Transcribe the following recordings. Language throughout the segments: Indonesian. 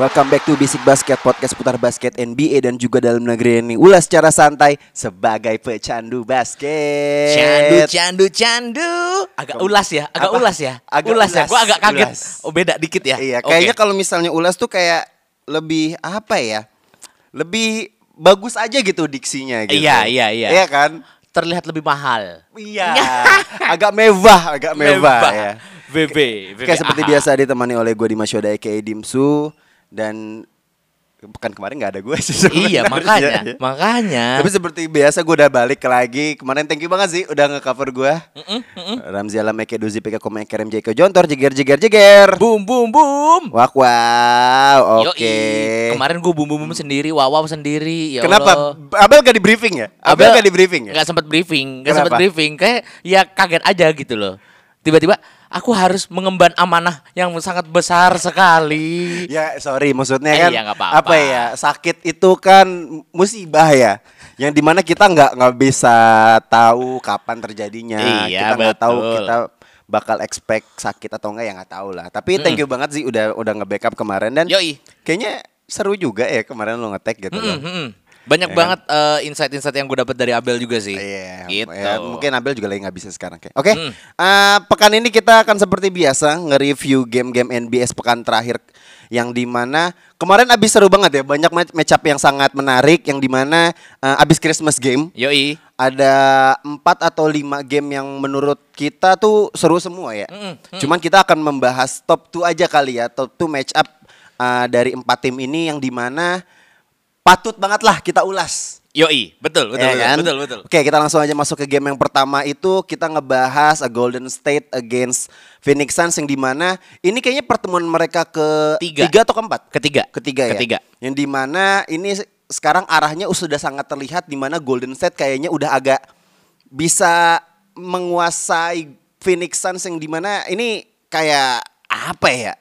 Welcome back to Basic Basket Podcast putar basket NBA dan juga dalam negeri ini Ulas secara santai sebagai pecandu basket Candu, candu, candu. Agak ulas ya, agak Apa? ulas ya. Agak ulas, ya. ulas, Gua agak kaget. ulas. Oh, beda dikit ya. Iya kayaknya kalau misalnya ulas tuh kayak lebih apa ya Lebih bagus aja gitu diksinya gitu Iya, iya, iya. Iya kan terlihat lebih mahal. Iya agak mewah agak mewah, ya BB, BB. Kayak seperti biasa ditemani oleh gue di Masyoda aka Dimsu Dan Pekan kemarin nggak ada gue sih Iya, sebenarnya. makanya, makanya. Tapi seperti biasa gue udah balik lagi Kemarin thank you banget sih udah nge-cover gue Ramzi Alam Eke Duzi Peka Koma Eke Rem Jeko Jontor Jeger jeger jeger boom, boom, boom. Wak wow Oke Yoi. Kemarin gue boom, boom, boom sendiri, wow, wow sendiri. Ya Kenapa? Allah. Abel gak di briefing ya? Abel, gak di briefing ya? Gak sempat briefing, gak sempat briefing. Kayak ya kaget aja gitu loh. Tiba-tiba aku harus mengemban amanah yang sangat besar sekali. Ya sorry maksudnya Eh, kan iya, apa-apa. apa ya sakit itu kan musibah ya yang di mana kita nggak nggak bisa tahu kapan terjadinya Iya, kita nggak tahu kita bakal expect sakit atau enggak ya nggak tahu lah tapi thank you banget sih udah udah nge-backup kemarin dan Yoi. kayaknya seru juga ya kemarin lo nge-tag gitu loh. Mm, mm, mm. Banyak Ya banget eh, insight-insight yang gue dapat dari Abel juga sih. Iya, gitu. ya, mungkin Abel juga lagi nggak bisa sekarang kayak. Oke, Hmm. eh, pekan ini kita akan seperti biasa nge-review game-game NBS pekan terakhir yang di mana kemarin abis seru banget ya, banyak match up yang sangat menarik yang di mana eh, abis Christmas game Yoi. ada empat atau lima game yang menurut kita tuh seru semua ya. Cuman kita akan membahas top 2 aja kali ya, top 2 match up eh, dari empat tim ini yang di mana patut banget lah kita ulas. Yoi. Betul, betul, Ya betul, kan? betul, betul. Oke, kita langsung aja masuk ke game yang pertama itu kita ngebahas a Golden State against Phoenix Suns yang di mana ini kayaknya pertemuan mereka ke Tiga. atau keempat? Ketiga. Ketiga ya. Ketiga. Yang di mana ini se- sekarang arahnya sudah sangat terlihat di mana Golden State kayaknya udah agak bisa menguasai Phoenix Suns yang di mana ini kayak apa ya?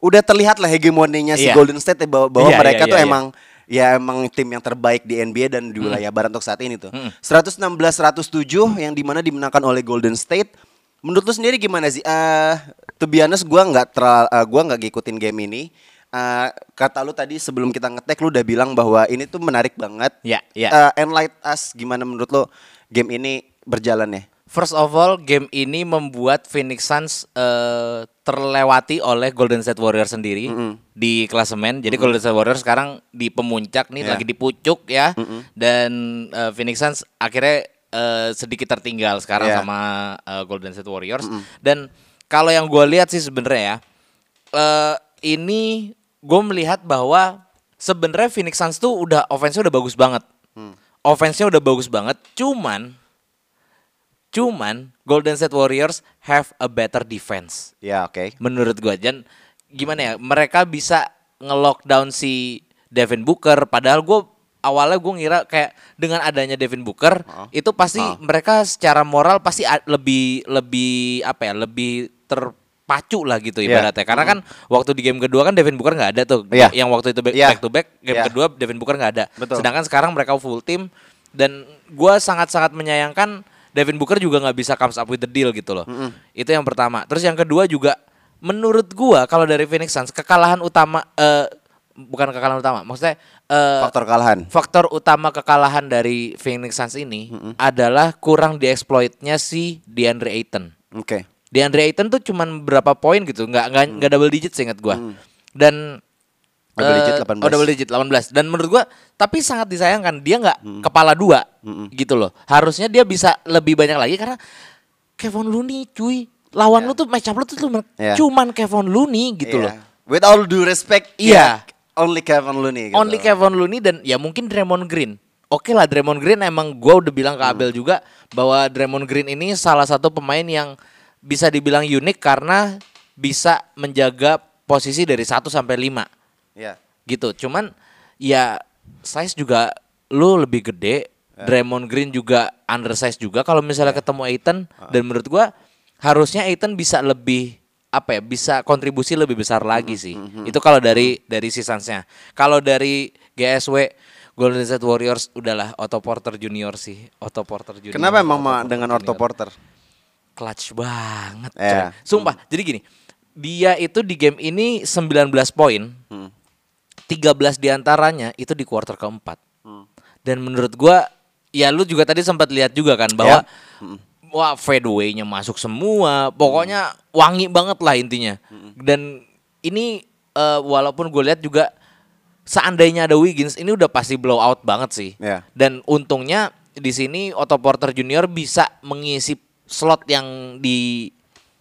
Udah terlihat lah hegemoninya si Iya. Golden State ya, bahwa, bahwa Iya, mereka iya, tuh iya, iya. emang ya emang tim yang terbaik di NBA dan di wilayah barat untuk saat ini tuh. Hmm. 116-107 yang di mana dimenangkan oleh Golden State. Menurut lu sendiri gimana sih? Eh, to be honest, gua nggak teral, eh, gua nggak ngikutin game ini. Eh, kata lu tadi sebelum kita ngetek lu udah bilang bahwa ini tuh menarik banget. Ya, ya. Eh, enlight us gimana menurut lu game ini berjalan ya? First of all, game ini membuat Phoenix Suns eh, terlewati oleh Golden State Warriors sendiri di klasemen. Jadi Golden State Warriors sekarang di pemuncak nih, Ya. lagi di pucuk ya. Dan eh, Phoenix Suns akhirnya eh, sedikit tertinggal sekarang Ya. sama eh, Golden State Warriors. Dan kalau yang gue lihat sih sebenarnya ya, eh, ini gue melihat bahwa sebenarnya Phoenix Suns tuh udah offense-nya udah bagus banget. Offense-nya udah bagus banget, cuman cuman Golden State Warriors have a better defense Ya, oke. menurut gue dan gimana ya mereka bisa nge-lockdown si Devin Booker padahal gue awalnya gue ngira kayak dengan adanya Devin Booker itu pasti mereka secara moral pasti lebih lebih apa ya lebih terpacu lah gitu Iya. ibaratnya karena kan waktu di game kedua kan Devin Booker nggak ada tuh Iya. yang waktu itu back, Iya. back to back game Iya. kedua Devin Booker nggak ada Betul. sedangkan sekarang mereka full team dan gue sangat-sangat menyayangkan Devin Booker juga nggak bisa comes up with the deal gitu loh. Itu yang pertama. Terus yang kedua juga menurut gua kalau dari Phoenix Suns kekalahan utama eh bukan kekalahan utama maksudnya eh Faktor kalahan. faktor utama kekalahan dari Phoenix Suns ini adalah kurang dieksploitnya si DeAndre Ayton. Oke. DeAndre Ayton tuh cuman berapa poin gitu nggak nggak nggak double digit seingat gua. Dan Double eh, digit 18. oh, double digit 18 dan menurut gua tapi sangat disayangkan dia nggak Hmm. kepala dua gitu loh harusnya dia bisa lebih banyak lagi karena Kevin Looney cuy lawan lu tuh match up lu tuh cuman, Iya. cuman Kevin Looney gitu Iya. loh With all due respect, Iya. ya, only Kevin Looney. Gitu. only Kevin Looney dan ya mungkin Draymond Green oke lah Draymond Green emang gua udah bilang ke Hmm. Abel juga bahwa Draymond Green ini salah satu pemain yang bisa dibilang unik karena bisa menjaga posisi dari 1 sampai 5 Ya. gitu. Cuman ya size juga lu lebih gede, Draymond Green juga undersize juga kalau misalnya ketemu Aiton dan menurut gua harusnya Aiton bisa lebih apa ya bisa kontribusi lebih besar lagi sih. Itu kalau dari dari seasongsnya. Kalau dari GSW Golden State Warriors udahlah Otto Porter Junior sih. Otto Porter Junior. Kenapa emang Otto dengan Otto. Porter? Clutch banget. Coy. Sumpah. Jadi gini, dia itu di game ini 19 poin. Hmm. 13 di antaranya itu di kuarter keempat. Hmm. Dan menurut gua ya lu juga tadi sempat lihat juga kan bahwa Ya. Hmm. wah fadeaway-nya masuk semua. Pokoknya wangi banget lah intinya. Hmm. Dan ini eh, walaupun gue lihat juga seandainya ada Wiggins ini udah pasti blow out banget sih. Ya. Dan untungnya di sini Otto Porter Junior bisa mengisi slot yang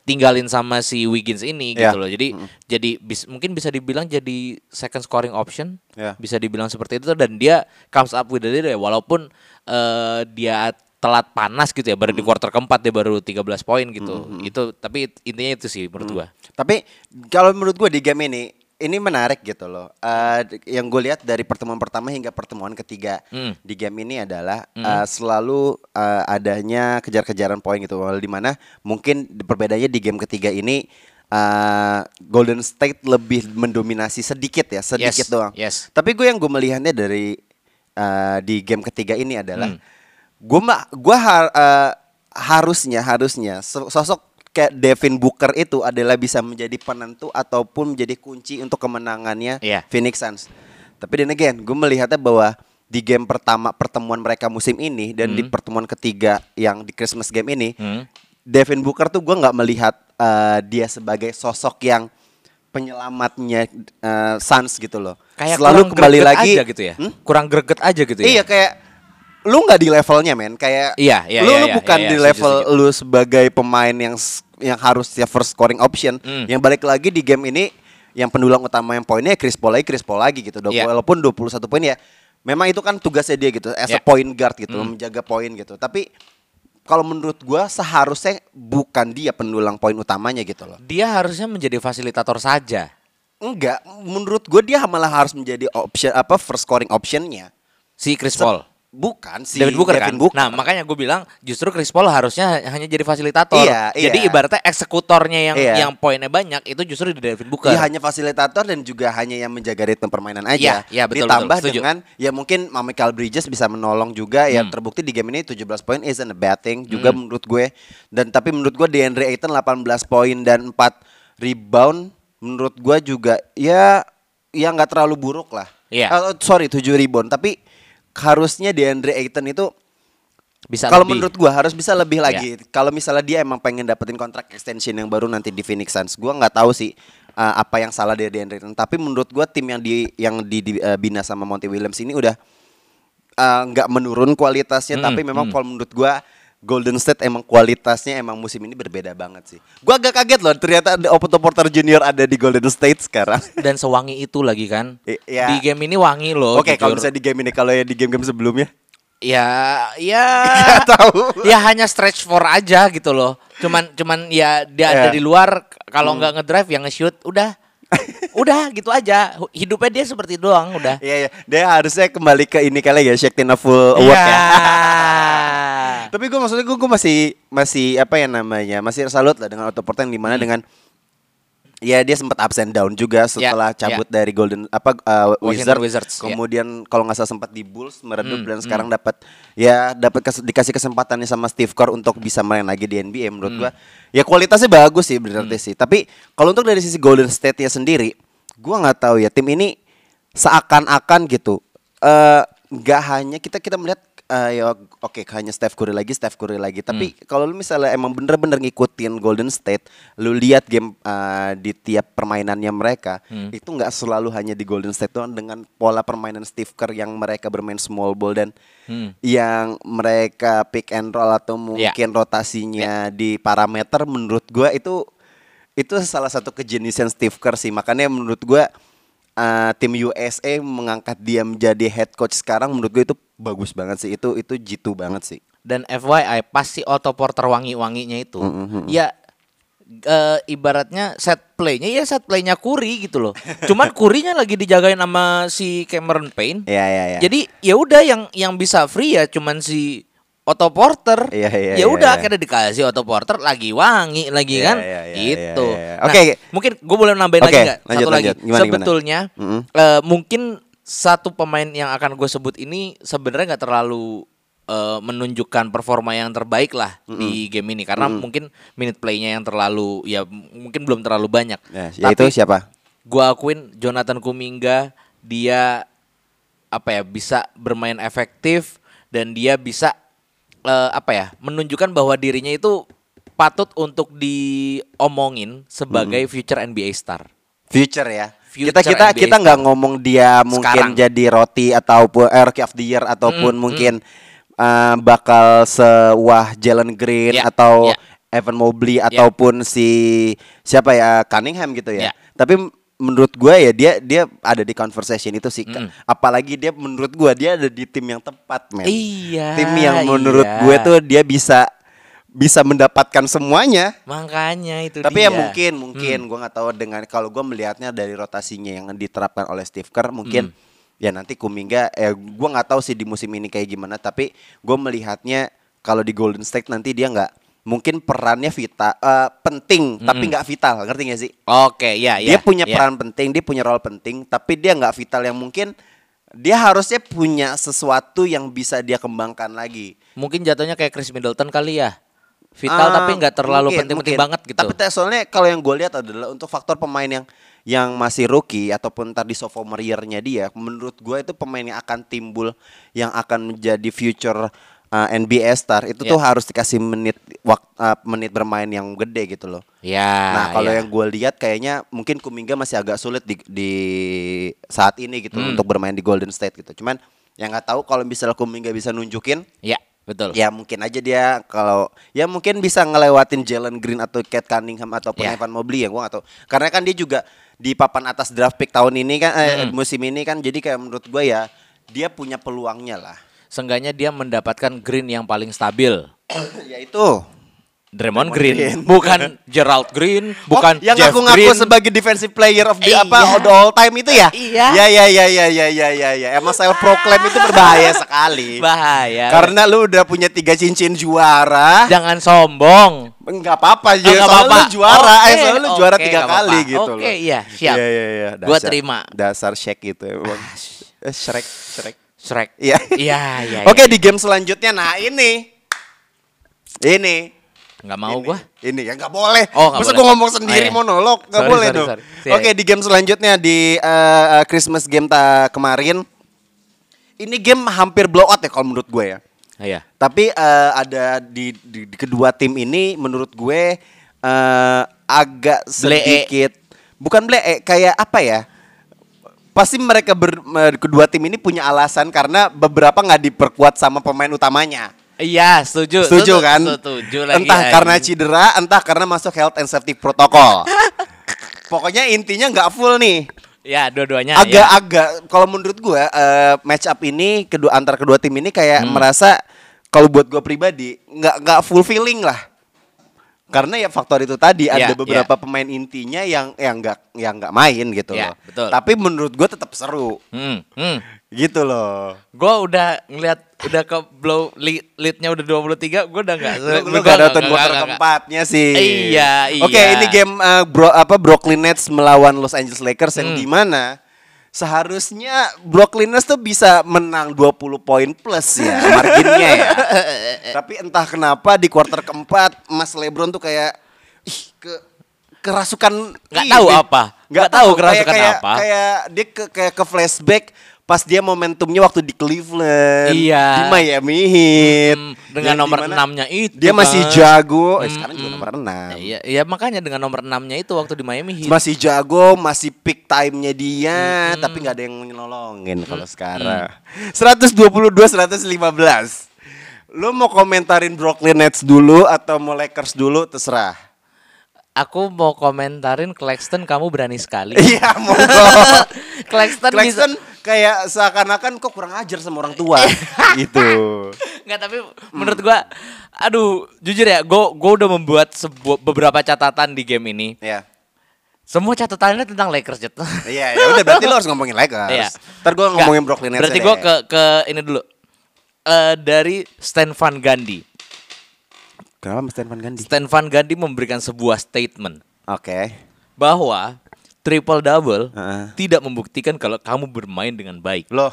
ditinggalin sama si Wiggins ini Ya. gitu loh. Jadi jadi bis- mungkin bisa dibilang jadi second scoring option. Ya. Bisa dibilang seperti itu dan dia comes up with the lead ya walaupun eh, dia telat panas gitu ya baru di quarter keempat dia baru 13 poin gitu. Itu tapi intinya itu sih menurut gua. Tapi kalau menurut gue di game ini ini menarik gitu loh. Eh, yang gue lihat dari pertemuan pertama hingga pertemuan ketiga Hmm. di game ini adalah eh, selalu eh, adanya kejar-kejaran poin gitu. Walau di mana mungkin perbedaannya di game ketiga ini eh, Golden State lebih mendominasi sedikit ya, sedikit Yes, doang. yes. Tapi gue yang gue melihatnya dari eh, di game ketiga ini adalah Hmm. gue mah gue har- eh, harusnya harusnya so- sosok kayak Devin Booker itu adalah bisa menjadi penentu ataupun menjadi kunci untuk kemenangannya Iya. Phoenix Suns. Tapi dan again, gue melihatnya bahwa di game pertama pertemuan mereka musim ini dan di pertemuan ketiga yang di Christmas game ini, Hmm. Devin Booker tuh gue nggak melihat eh, dia sebagai sosok yang penyelamatnya eh, Suns gitu loh. Kayak Selalu kurang kembali greget lagi aja gitu ya. Hmm? Kurang greget aja gitu ya. Iya kayak lu nggak di levelnya men kayak Iya, iya, lu, iya, lu iya, bukan iya, di setuju, level setuju. lu sebagai pemain yang yang harusnya first scoring option Hmm. yang balik lagi di game ini yang pendulang utama yang poinnya Chris Paul lagi Chris Paul lagi gitu Iya. walaupun 21 poin ya memang itu kan tugasnya dia gitu as a Iya. point guard gitu Hmm. menjaga poin gitu tapi kalau menurut gua seharusnya bukan dia pendulang poin utamanya gitu loh Dia harusnya menjadi fasilitator saja. enggak menurut gua dia malah harus menjadi option apa first scoring optionnya Si Chris Se- Paul. Bukan si David Booker kan. Devin Booker. Nah, makanya gue bilang justru Chris Paul harusnya hanya jadi fasilitator. Iya, Jadi iya. ibaratnya eksekutornya yang Iya. yang poinnya banyak itu justru di David Booker. Dia hanya fasilitator dan juga hanya yang menjaga ritme permainan Iya, aja. iya, betul, Ditambah betul, setuju. dengan ya mungkin Michael Bridges bisa menolong juga ya Hmm. terbukti di game ini 17 poin isn't a bad thing juga menurut gue. Dan tapi menurut gue DeAndre Ayton 18 poin dan 4 rebound menurut gue juga ya ya nggak terlalu buruk lah. Iya. Eh, sorry 7 rebound tapi harusnya DeAndre Ayton itu Bisa kalau menurut gua harus bisa lebih Iya. lagi. Kalau misalnya dia emang pengen dapetin kontrak extension yang baru nanti di Phoenix Suns, gua nggak tahu sih uh, apa yang salah dari DeAndre Ayton. Tapi menurut gua tim yang di yang dibina sama Monty Williams ini udah uh, nggak menurun kualitasnya, Hmm, tapi memang hmm. kalau menurut gua Golden State emang kualitasnya emang musim ini berbeda banget sih. Gua agak kaget loh ternyata ada Otto Porter Junior ada di Golden State sekarang. dan sewangi itu lagi kan. I- iya. Di game ini wangi loh. Oke, kalau jujur. misalnya di game ini kalau ya di game-game sebelumnya ya ya tahu. ya hanya stretch for aja gitu loh. Cuman cuman ya dia ada Iya. di luar kalau Hmm. nggak ngedrive yang nge-shoot udah. udah gitu aja. Hidupnya dia seperti doang udah. Iya iya, dia harusnya kembali ke ini kali ya, Shaktina Full Award Iya. ya. Tapi gue maksudnya gue masih masih apa ya namanya masih salut lah dengan Otto Porter yang di mana dengan ya dia sempat ups and down juga setelah Hmm. Ya, cabut dari Golden apa uh, Washington Wizard, Wizards, ya. kemudian kalau nggak salah sempat di Bulls meredup Hmm, dan sekarang dapat ya dapat kes- dikasih kesempatannya sama Steve Kerr untuk bisa main lagi di NBA menurut Hmm. gua ya kualitasnya bagus sih berarti sih tapi kalau untuk dari sisi Golden State nya sendiri gua nggak tahu ya tim ini seakan-akan gitu eh nggak hanya kita kita melihat eh, ya oke hanya Steph Curry lagi Steph Curry lagi tapi Hmm. kalau lu misalnya emang bener-bener ngikutin Golden State lu lihat game eh, di tiap permainannya mereka Hmm. itu nggak selalu hanya di Golden State doang dengan pola permainan Steve Kerr yang mereka bermain small ball dan Hmm. yang mereka pick and roll atau Ya. mungkin rotasinya di parameter menurut gua itu itu salah satu kejeniusan Steve Kerr sih makanya menurut gua eh, tim USA mengangkat dia menjadi head coach sekarang menurut gue itu bagus banget sih. Itu itu jitu banget sih. Dan FYI pasti Otto Porter wangi-wanginya itu Mm-hmm. ya eh, ibaratnya set playnya ya set playnya Curry gitu loh. Cuman Curry-nya lagi dijagain sama si Cameron Payne. Iya iya iya. Jadi ya udah yang yang bisa free ya cuman si Otto Porter. Iya, iya, ya iya, udah iya. akhirnya dikasih Otto Porter lagi wangi lagi Iya, kan. iya, iya, gitu. iya, iya. Nah, Oke. mungkin gue boleh nambahin Oke, lagi nggak? lanjut, Satu lagi. lanjut. Gimana, gimana? Sebetulnya Mm-mm. eh, mungkin satu pemain yang akan gue sebut ini sebenarnya nggak terlalu eh, menunjukkan performa yang terbaik lah di game ini karena mungkin minute playnya yang terlalu ya mungkin belum terlalu banyak. Nah, yaitu siapa? Gua akuin Jonathan Kuminga dia apa ya bisa bermain efektif dan dia bisa eh, apa ya menunjukkan bahwa dirinya itu patut untuk diomongin sebagai future NBA star. Future ya. Future kita kita NBA kita nggak ngomong dia mungkin Sekarang. jadi roti ataupun eh, rookie of the year ataupun Mm, mungkin eh, bakal sewah Jalen Green Ya, atau ya. Evan Mobley ataupun si siapa ya Cunningham gitu ya. Ya. Tapi menurut gue ya dia dia ada di conversation itu sih. Mm. Apalagi dia menurut gue dia ada di tim yang tepat, men. Iya, Tim yang menurut iya. gue tuh dia bisa bisa mendapatkan semuanya. Makanya itu Tapi dia. ya mungkin mungkin Hmm. gua nggak tahu dengan kalau gua melihatnya dari rotasinya yang diterapkan oleh Steve Kerr mungkin Hmm. ya nanti Kuminga eh gua nggak tahu sih di musim ini kayak gimana tapi gua melihatnya kalau di Golden State nanti dia nggak mungkin perannya vital eh, penting tapi nggak vital ngerti gak sih? Oke, ya ya. dia punya ya. peran penting, dia punya role penting tapi dia nggak vital yang mungkin dia harusnya punya sesuatu yang bisa dia kembangkan lagi. Mungkin jatuhnya kayak Chris Middleton kali ya. Vital Ah, tapi nggak terlalu penting-penting banget gitu. Tapi soalnya kalau yang gue lihat adalah untuk faktor pemain yang yang masih rookie ataupun tadi sophomore year-nya dia, menurut gue itu pemain yang akan timbul yang akan menjadi future uh, NBA star itu tuh Ya. harus dikasih menit waktu menit bermain yang gede gitu loh. ya. nah kalau ya. yang gue lihat kayaknya mungkin Kuminga masih agak sulit di, di saat ini gitu Hmm. untuk bermain di Golden State gitu. Cuman yang nggak tahu kalau misalnya Kuminga bisa nunjukin ya, betul. Ya mungkin aja dia kalau ya mungkin bisa ngelewatin Jalen Green atau Cat Cunningham ataupun Ya. Evan Mobley ya gua gak tahu. Karena kan dia juga di papan atas draft pick tahun ini kan eh, Mm-mm. musim ini kan jadi kayak menurut gua ya dia punya peluangnya lah. Seenggaknya dia mendapatkan green yang paling stabil. Yaitu Draymond Green, Green. bukan Gerald Green, bukan oh, yang Jeff ngaku-ngaku Green. sebagai defensive player of the Iya. apa the all time itu ya? Iya. Ya ya ya ya ya ya ya ya. Emang saya proclaim itu berbahaya sekali. bahaya. Karena lu udah punya tiga cincin juara. jangan sombong. Enggak apa-apa Oh, ya, nggak soalnya apa-apa. lu juara, eh, Oke, soalnya lu juara oke, tiga kali apa-apa. gitu Oke, loh. iya, siap. Iya, iya, iya. Gua dasar- terima. Dasar Shaq gitu emang. Eh, Shrek, Shrek. Shrek. Iya. Iya, iya. Oke, iya. di game selanjutnya nah ini. Ini. nggak mau ini, gua. Ini ya nggak boleh. Oh, Masa boleh. gua ngomong sendiri Oh, iya. monolog, nggak Sorry, boleh sorry, dong. sorry. Iya, Oke, iya. di game selanjutnya di eh, Christmas game ta kemarin. Ini game hampir blowout ya kalau menurut gue ya. Iya. Tapi eh, ada di, di- di kedua tim ini menurut gue eh, agak Blee. sedikit bukan blee kayak apa ya? Pasti mereka ber, kedua tim ini punya alasan karena beberapa nggak diperkuat sama pemain utamanya. Iya, setuju. Setuju kan? Setuju lagi. entah karena anjing. cedera, entah karena masuk health and safety protocol. Pokoknya intinya nggak full nih. Ya, dua-duanya. ya. Agak-agak kalau menurut gua eh, match up ini kedua antar kedua tim ini kayak Hmm. merasa kalau buat gua pribadi nggak nggak fulfilling lah. Karena ya faktor itu tadi Ya, ada beberapa pemain intinya yang yang nggak yang nggak main gitu Ya, loh. betul. Tapi menurut gua tetap seru Hmm, hmm. gitu loh. Gua udah ngeliat udah ke blow lead, leadnya udah 23, gua udah enggak Lu, gak nonton quarter keempatnya sih. Iya, iya. Oke, ini game uh, bro apa Brooklyn Nets melawan Los Angeles Lakers yang Hmm. di mana seharusnya Brooklyn Nets tuh bisa menang 20 poin plus ya marginnya ya. Tapi entah kenapa di quarter keempat Mas LeBron tuh kayak ih ke kerasukan Nggak tahu apa. Nggak tahu kerasukan kayak, apa. Kayak dia ke, kayak ke flashback pas dia momentumnya waktu di Cleveland, Iya. di Miami Heat, Hmm, dengan nomor enamnya itu dia masih kan. jago. Eh, Hmm, sekarang juga hmm. nomor enam. Iya, iya makanya dengan nomor 6-nya itu waktu di Miami Heat. Masih jago, masih peak time-nya dia, Hmm. tapi nggak ada yang nolongin kalau sekarang. 122 115. Lu mau komentarin Brooklyn Nets dulu atau mau Lakers dulu terserah. Aku mau komentarin Claxton kamu berani sekali. Iya, monggo. Claxton, Claxton bisa kayak seakan-akan kok kurang ajar sama orang tua gitu. Nggak tapi menurut gua aduh jujur ya gua gua udah membuat sebuah beberapa catatan di game ini. Ya. Semua catatannya tentang Lakers Jet. Iya, ya udah berarti lo harus ngomongin Lakers. Iya. Ntar Nggak, ngomongin Brooklyn Nets. Berarti deh. gua ke ke ini dulu. Eh dari Stan Van Gundy. Kenapa Stan Van Gundy? Stan Van Gundy memberikan sebuah statement Oke. bahwa triple double Heeh. tidak membuktikan kalau kamu bermain dengan baik. Loh,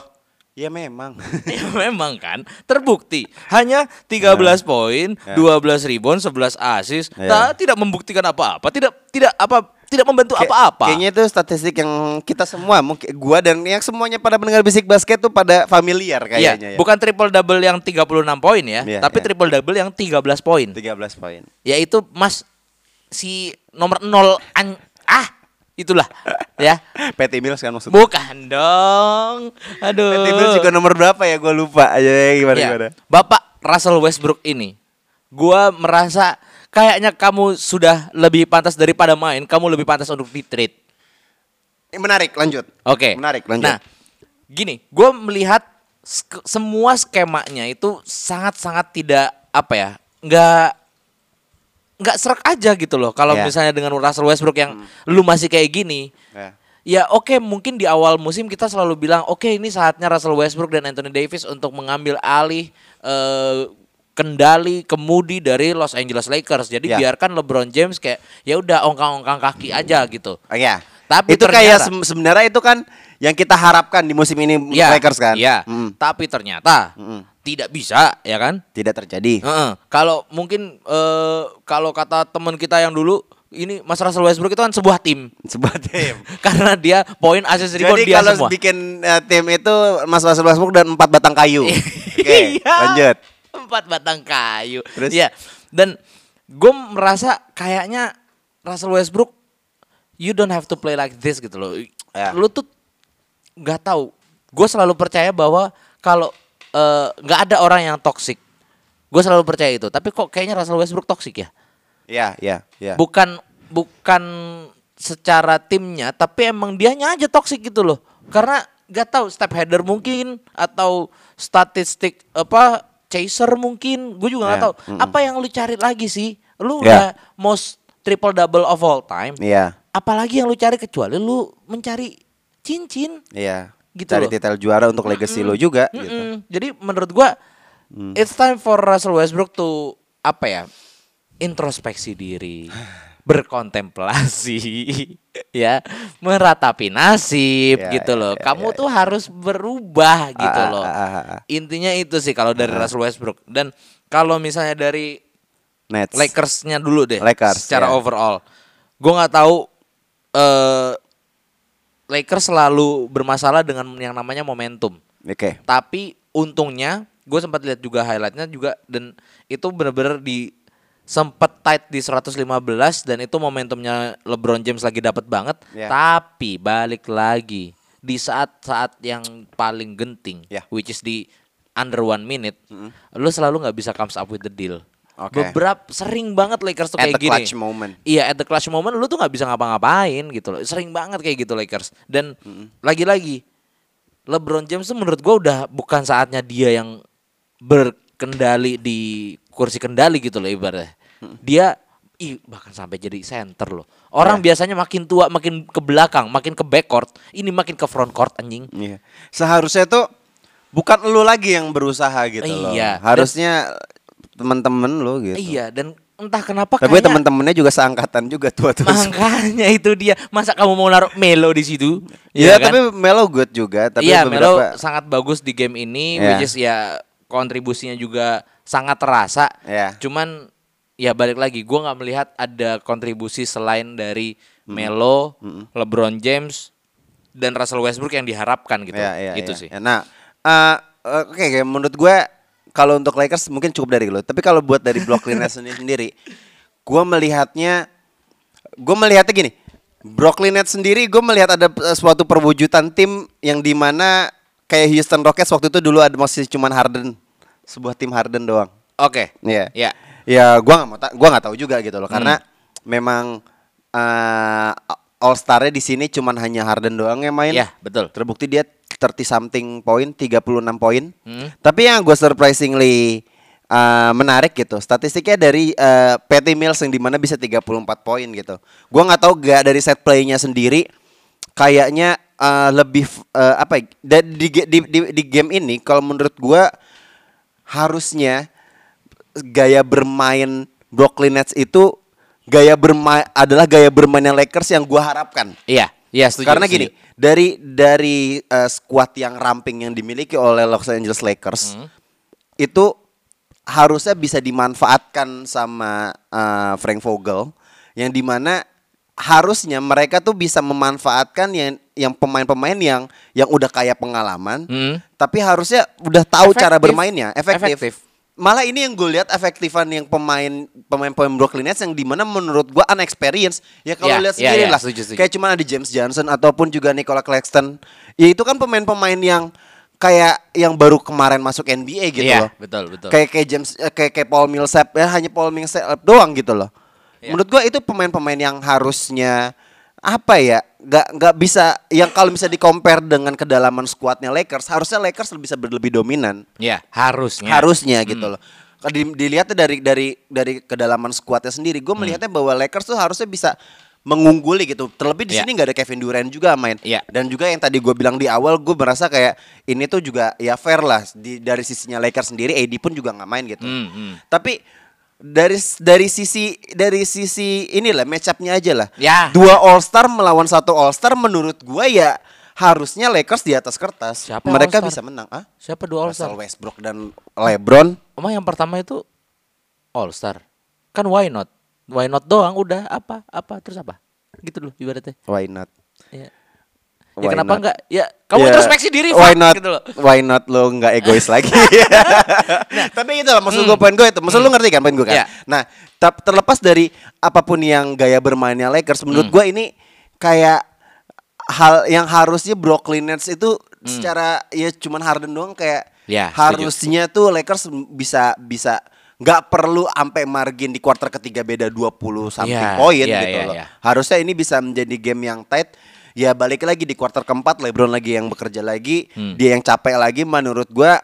ya memang. ya memang kan terbukti hanya 13 poin, 12 rebound, 11 assist, Ya. tak- tidak membuktikan apa-apa, tidak tidak apa tidak membantu apa-apa. Kayaknya itu statistik yang kita semua, mungkin gua dan yang semuanya pada pendengar bisik basket tuh pada familiar Iya, kayaknya ya. bukan triple double yang 36 poin ya, Iya, tapi iya. triple double yang 13 poin. 13 poin. Yaitu Mas si nomor 0 an ah itulah ya. Patty Mills kan maksudnya. Bukan dong. Aduh. Patty Mills juga nomor berapa ya? Gua lupa. Ayo ya, gimana Ya, gimana. Bapak Russell Westbrook ini, gua merasa kayaknya kamu sudah lebih pantas daripada main, kamu lebih pantas untuk di trade. Eh, Menarik, lanjut. Oke. Menarik, lanjut. Nah, gini, gue melihat sk- semua skemanya itu sangat-sangat tidak apa ya, nggak nggak serak aja gitu loh. Kalau Ya. misalnya dengan Russell Westbrook yang lu masih kayak gini, Ya. Ya oke mungkin di awal musim kita selalu bilang oke ini saatnya Russell Westbrook dan Anthony Davis untuk mengambil alih eh, kendali kemudi dari Los Angeles Lakers. Jadi Ya. biarkan LeBron James kayak ya udah ongkang-ongkang kaki aja gitu. Oh, iya. Tapi itu kayak ternyata- se- sebenarnya itu kan yang kita harapkan di musim ini Iya, Lakers kan. Iya. Mm. Tapi ternyata Mm-mm. tidak bisa ya kan? Tidak terjadi. Heeh. Kalau mungkin eh, kalau kata teman kita yang dulu ini Mas Russell Westbrook itu kan sebuah tim Sebuah tim. karena dia poin assist rebound Jadi dia kalau semua. bikin eh, tim itu Mas Russell Westbrook dan empat batang kayu. Oke, Iya. lanjut. Empat batang kayu. Terus? Iya. Dan gue merasa kayaknya Russell Westbrook you don't have to play like this gitu loh. Ya. Lu tuh nggak tahu. Gue selalu percaya bahwa kalau eh, nggak ada orang yang toxic. Gue selalu percaya itu. Tapi kok kayaknya Russell Westbrook toxic ya? Iya, iya, iya. Bukan bukan secara timnya, tapi emang dianya aja toxic gitu loh. Karena nggak tahu step header mungkin atau statistik apa chaser mungkin, gue juga nggak Ya, tahu. Apa yang lu cari lagi sih? Lu Ya. udah most triple double of all time. Iya, Apalagi yang lu cari kecuali lu mencari cincin. iya. Gitu Cari loh. titel juara untuk legacy lo juga gitu. Mm-mm. Jadi menurut gua Hmm. it's time for Russell Westbrook to apa ya? introspeksi diri, berkontemplasi, ya, meratapi nasib Ya, gitu ya, loh. ya, Kamu ya, tuh harus berubah gitu Ah, ah, loh. ah, ah, ah. Intinya itu sih kalau dari Russell Westbrook dan kalau misalnya dari Nets. Lakersnya dulu deh, Lakers, secara ya. overall, gue nggak tahu eh Lakers selalu bermasalah dengan yang namanya momentum. Oke. Tapi untungnya gue sempat lihat juga highlightnya juga dan itu bener-bener di sempet tight di 115 dan itu momentumnya LeBron James lagi dapat banget. Ya. Tapi balik lagi di saat-saat yang paling genting, Ya. which is di under one minute, lu selalu nggak bisa comes up with the deal. Oke. Beberapa sering banget Lakers tuh At kayak the gini. clutch moment. Iya, at the clutch moment lu tuh nggak bisa ngapa-ngapain gitu loh. Sering banget kayak gitu Lakers. Dan lagi-lagi LeBron James tuh menurut gua udah bukan saatnya dia yang berkendali di kursi kendali gitu loh ibaratnya. Dia ih, bahkan sampai jadi center loh. Orang Ya. biasanya makin tua makin ke belakang, makin ke back court, ini makin ke front court anjing. Iya. Seharusnya tuh bukan lu lagi yang berusaha gitu loh. Iya. Harusnya teman-teman lu gitu. Iya, dan entah kenapa Tapi kayaknya teman-temannya juga seangkatan juga tua tua. makanya itu dia. Masa kamu mau naruh Melo di situ? Iya, kan? tapi Melo good juga. Tapi Iya, Melo beberapa, sangat bagus di game ini, Iya. which is ya kontribusinya juga sangat terasa. Iya. Cuman ya balik lagi, gua nggak melihat ada kontribusi selain dari Melo, LeBron James, dan Russell Westbrook yang diharapkan gitu. Iya, iya, itu iya. sih. Ya, Nah, eh, oke, kayak menurut gue kalau untuk Lakers mungkin cukup dari lo. Tapi kalau buat dari Brooklyn Nets sendiri, sendiri, gue melihatnya, gue melihatnya gini. Brooklyn Nets sendiri, gue melihat ada eh, suatu perwujudan tim yang di mana kayak Houston Rockets waktu itu dulu ada masih cuman Harden, sebuah tim Harden doang. Oke. Iya. Iya. Ya, gua nggak mau, ta- gua nggak tahu juga gitu loh, karena Hmm. memang eh, All Star-nya di sini cuman hanya Harden doang yang main. Iya, betul. Terbukti dia 30 something poin, 36 poin. Hmm. Tapi yang gue surprisingly uh, menarik gitu. Statistiknya dari uh, Patty Mills yang di mana bisa 34 poin gitu. Gua nggak tahu gak dari set play-nya sendiri kayaknya uh, lebih uh, apa ya, da- di, di, di, di game ini kalau menurut gua harusnya gaya bermain Brooklyn Nets itu gaya bermain adalah gaya bermainnya Lakers yang gua harapkan. Iya, iya setuju. Karena setuju. gini, dari dari uh, squad yang ramping yang dimiliki oleh Los Angeles Lakers Hmm. itu harusnya bisa dimanfaatkan sama uh, Frank Vogel yang di mana harusnya mereka tuh bisa memanfaatkan yang yang pemain-pemain yang yang udah kaya pengalaman, Hmm. tapi harusnya udah tahu cara Efektif. bermainnya, efektif. Efektif. Malah ini yang gue lihat efektifan yang pemain pemain-pemain Brooklyn Nets yang di mana menurut gue unexperienced ya kalau Ya, lihat ya, sendiri ya, lah setuju, setuju. kayak cuma ada James Johnson ataupun juga Nicola Claxton ya itu kan pemain-pemain yang kayak yang baru kemarin masuk NBA gitu Iya, loh betul, betul. kayak kayak James eh, kayak kayak Paul Millsap ya hanya Paul Millsap doang gitu loh Iya. menurut gue itu pemain-pemain yang harusnya apa ya nggak nggak bisa yang kalau bisa di compare dengan kedalaman skuadnya Lakers harusnya Lakers bisa berlebih dominan Iya, harusnya. harusnya Hmm. gitu loh. Kalau di- dilihatnya dari dari dari kedalaman skuadnya sendiri, gue Hmm. melihatnya bahwa Lakers tuh harusnya bisa mengungguli gitu. Terlebih di Iya. sini nggak ada Kevin Durant juga main. Iya. Dan juga yang tadi gue bilang di awal, gue merasa kayak ini tuh juga ya fair lah di dari sisinya Lakers sendiri. AD pun juga nggak main gitu. Hmm, hmm. Tapi dari dari sisi dari sisi inilah matchupnya aja lah. Ya. Dua All Star melawan satu All Star menurut gue ya harusnya Lakers di atas kertas. Siapa Mereka bisa menang. Ah? Siapa dua All Russell Star? Westbrook dan LeBron. Emang yang pertama itu All Star. Kan why not? Why not doang udah apa apa terus apa? Gitu loh ibaratnya. Why not? Ya. Ya Why kenapa not? enggak? Ya kamu Ya, introspeksi diri Why fuck, not? gitu loh. Why not lo nggak egois lagi? Tapi itu lah maksud gue poin gue itu. Maksud lu ngerti kan poin gue kan? Hmm. Ya. Nah, tap- terlepas dari apa pun yang gaya bermainnya Lakers, menurut Hmm. gue ini kayak hal yang harusnya Brooklyn Nets itu secara ya cuman Harden doang kayak Hmm. Ya, setuju. harusnya tuh Lakers bisa bisa nggak perlu sampai margin di kuarter ketiga beda 20 something Ya, poin ya, gitu ya, loh. ya. Harusnya ini bisa menjadi game yang tight. Ya balik lagi di kuarter keempat LeBron lagi yang bekerja lagi, Hmm. dia yang capek lagi menurut gua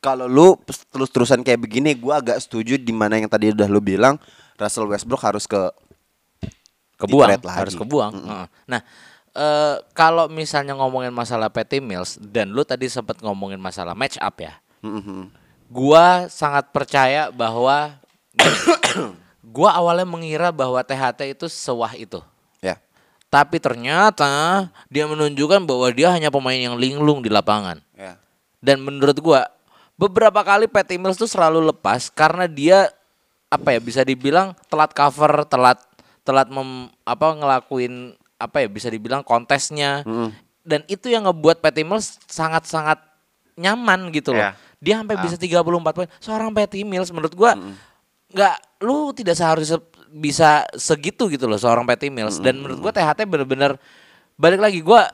kalau lu terus-terusan kayak begini gua agak setuju di mana yang tadi udah lu bilang Russell Westbrook harus ke kebuang lagi. harus kebuang. Heeh. Nah, eh, kalau misalnya ngomongin masalah Patty Mills dan lu tadi sempat ngomongin masalah match up ya. Mhm. Gua sangat percaya bahwa gua awalnya mengira bahwa THT itu sewah itu. Tapi ternyata dia menunjukkan bahwa dia hanya pemain yang linglung di lapangan. Ya. Dan menurut gua beberapa kali Patty Mills tuh selalu lepas karena dia apa ya bisa dibilang telat cover, telat telat mem, apa ngelakuin apa ya bisa dibilang kontesnya. Dan itu yang ngebuat Patty Mills sangat-sangat nyaman gitu loh. Ya. Dia sampai bisa 34 poin. Seorang Patty Mills menurut gua nggak lu tidak seharusnya bisa segitu gitu loh seorang Patty Mills dan menurut gua THT bener-bener balik lagi gua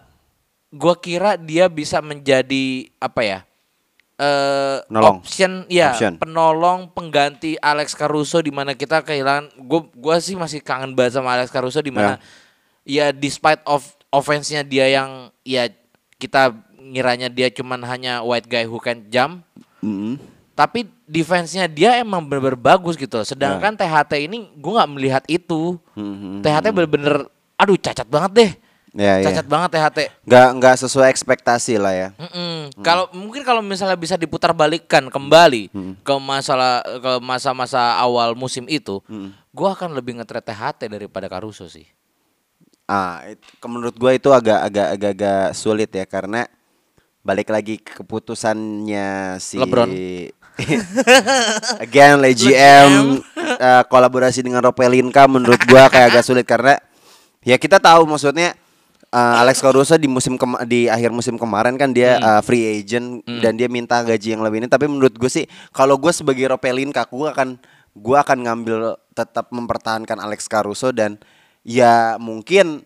gua kira dia bisa menjadi apa ya eh Penolong. option ya Option. penolong pengganti Alex Caruso di mana kita kehilangan gua gua sih masih kangen banget sama Alex Caruso di mana ya despite of offense-nya dia yang ya kita ngiranya dia cuman hanya white guy who can jump Mhm. Tapi defense-nya dia emang bener-bener bagus gitu. Ya. Sedangkan THT ini gue nggak melihat itu. Mhm. THT bener-bener, aduh cacat banget deh. Ya, ya. Cacat banget THT. Nggak nggak sesuai ekspektasi lah ya. Mm-mm. Kalau mungkin kalau misalnya bisa diputar balikkan kembali Hmm. ke masalah ke masa-masa awal musim itu, Hmm. gue akan lebih ngetret THT daripada Caruso sih. Ah, it- ke- menurut gue itu agak agak agak agak sulit ya karena balik lagi ke keputusannya si LeBron. Again, Le GM eh, kolaborasi dengan Ropelinka menurut gua kayak agak sulit karena ya kita tahu maksudnya eh, Alex Caruso di musim kema- di akhir musim kemarin kan dia Hmm. eh, free agent dan dia minta gaji yang lebih ini. Tapi menurut gue sih kalau gue sebagai Ropelinka gue akan gua akan ngambil tetap mempertahankan Alex Caruso dan ya mungkin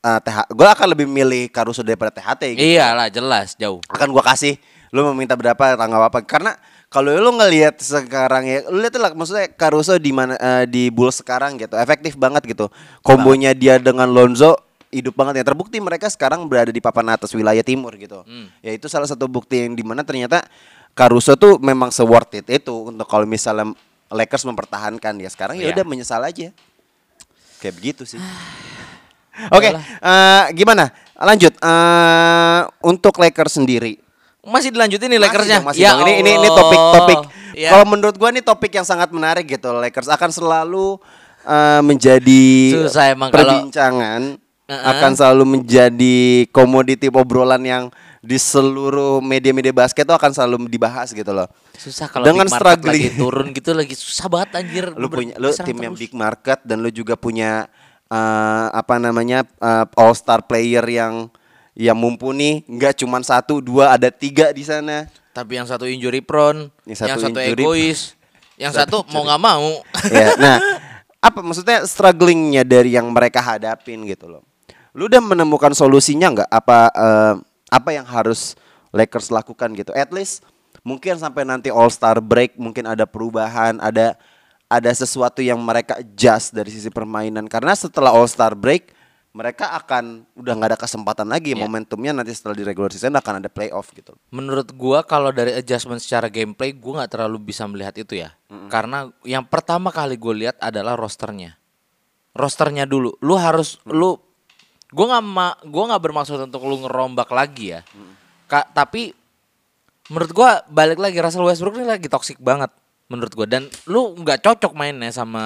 eh, TH gue akan lebih milih Caruso daripada THT gitu. Iyalah jelas jauh. akan gua kasih lu mau minta berapa tanggal apa karena kalau lu ngelihat sekarang ya lu lihat lah maksudnya Caruso di mana eh, di Bulls sekarang gitu efektif banget gitu kombonya dia dengan Lonzo hidup banget ya. Terbukti mereka sekarang berada di papan atas wilayah timur gitu. Ya itu salah satu bukti yang di mana ternyata Caruso tuh memang se-worth it itu untuk kalau misalnya Lakers mempertahankan ya sekarang ya Iya. udah menyesal aja. Kayak begitu sih. Oke, eh, gimana? Lanjut eh, untuk Lakers sendiri. Masih dilanjutin nih Masih Lakersnya. dong, masih dong. Ini ini ini topik-topik. Ya. Kalau menurut gua ini topik yang sangat menarik gitu. Lakers akan selalu eh, menjadi Susah emang kalau- perbincangan, Uh-uh. akan selalu menjadi komoditi obrolan yang di seluruh media-media basket itu akan selalu dibahas gitu loh. Susah kalau Dengan big market struggling. lagi turun gitu lagi susah banget anjir. lu punya lu tim yang terus. big market dan lu juga punya eh, apa namanya all star player yang yang mumpuni nggak cuma satu dua ada tiga di sana. Tapi yang satu injury prone, Yang yang satu satu, injury- egois, yang satu mau nggak mau. ya nah apa maksudnya strugglingnya dari yang mereka hadapin gitu loh? Lu udah menemukan solusinya nggak? Apa eh, apa yang harus Lakers lakukan gitu? At least mungkin sampai nanti All Star break mungkin ada perubahan ada ada sesuatu yang mereka adjust dari sisi permainan. Karena setelah All Star break mereka akan udah nggak ada kesempatan lagi Iya. momentumnya nanti setelah di regular season akan ada playoff gitu Menurut gua kalau dari adjustment secara gameplay gua nggak terlalu bisa melihat itu ya. Karena yang pertama kali gue lihat adalah rosternya. Rosternya dulu. Lu harus lu gua nggak ma gua nggak bermaksud untuk lu ngerombak lagi ya. Ka- tapi menurut gua balik lagi Russell Westbrook ini lagi toxic banget menurut gua dan lu nggak cocok mainnya sama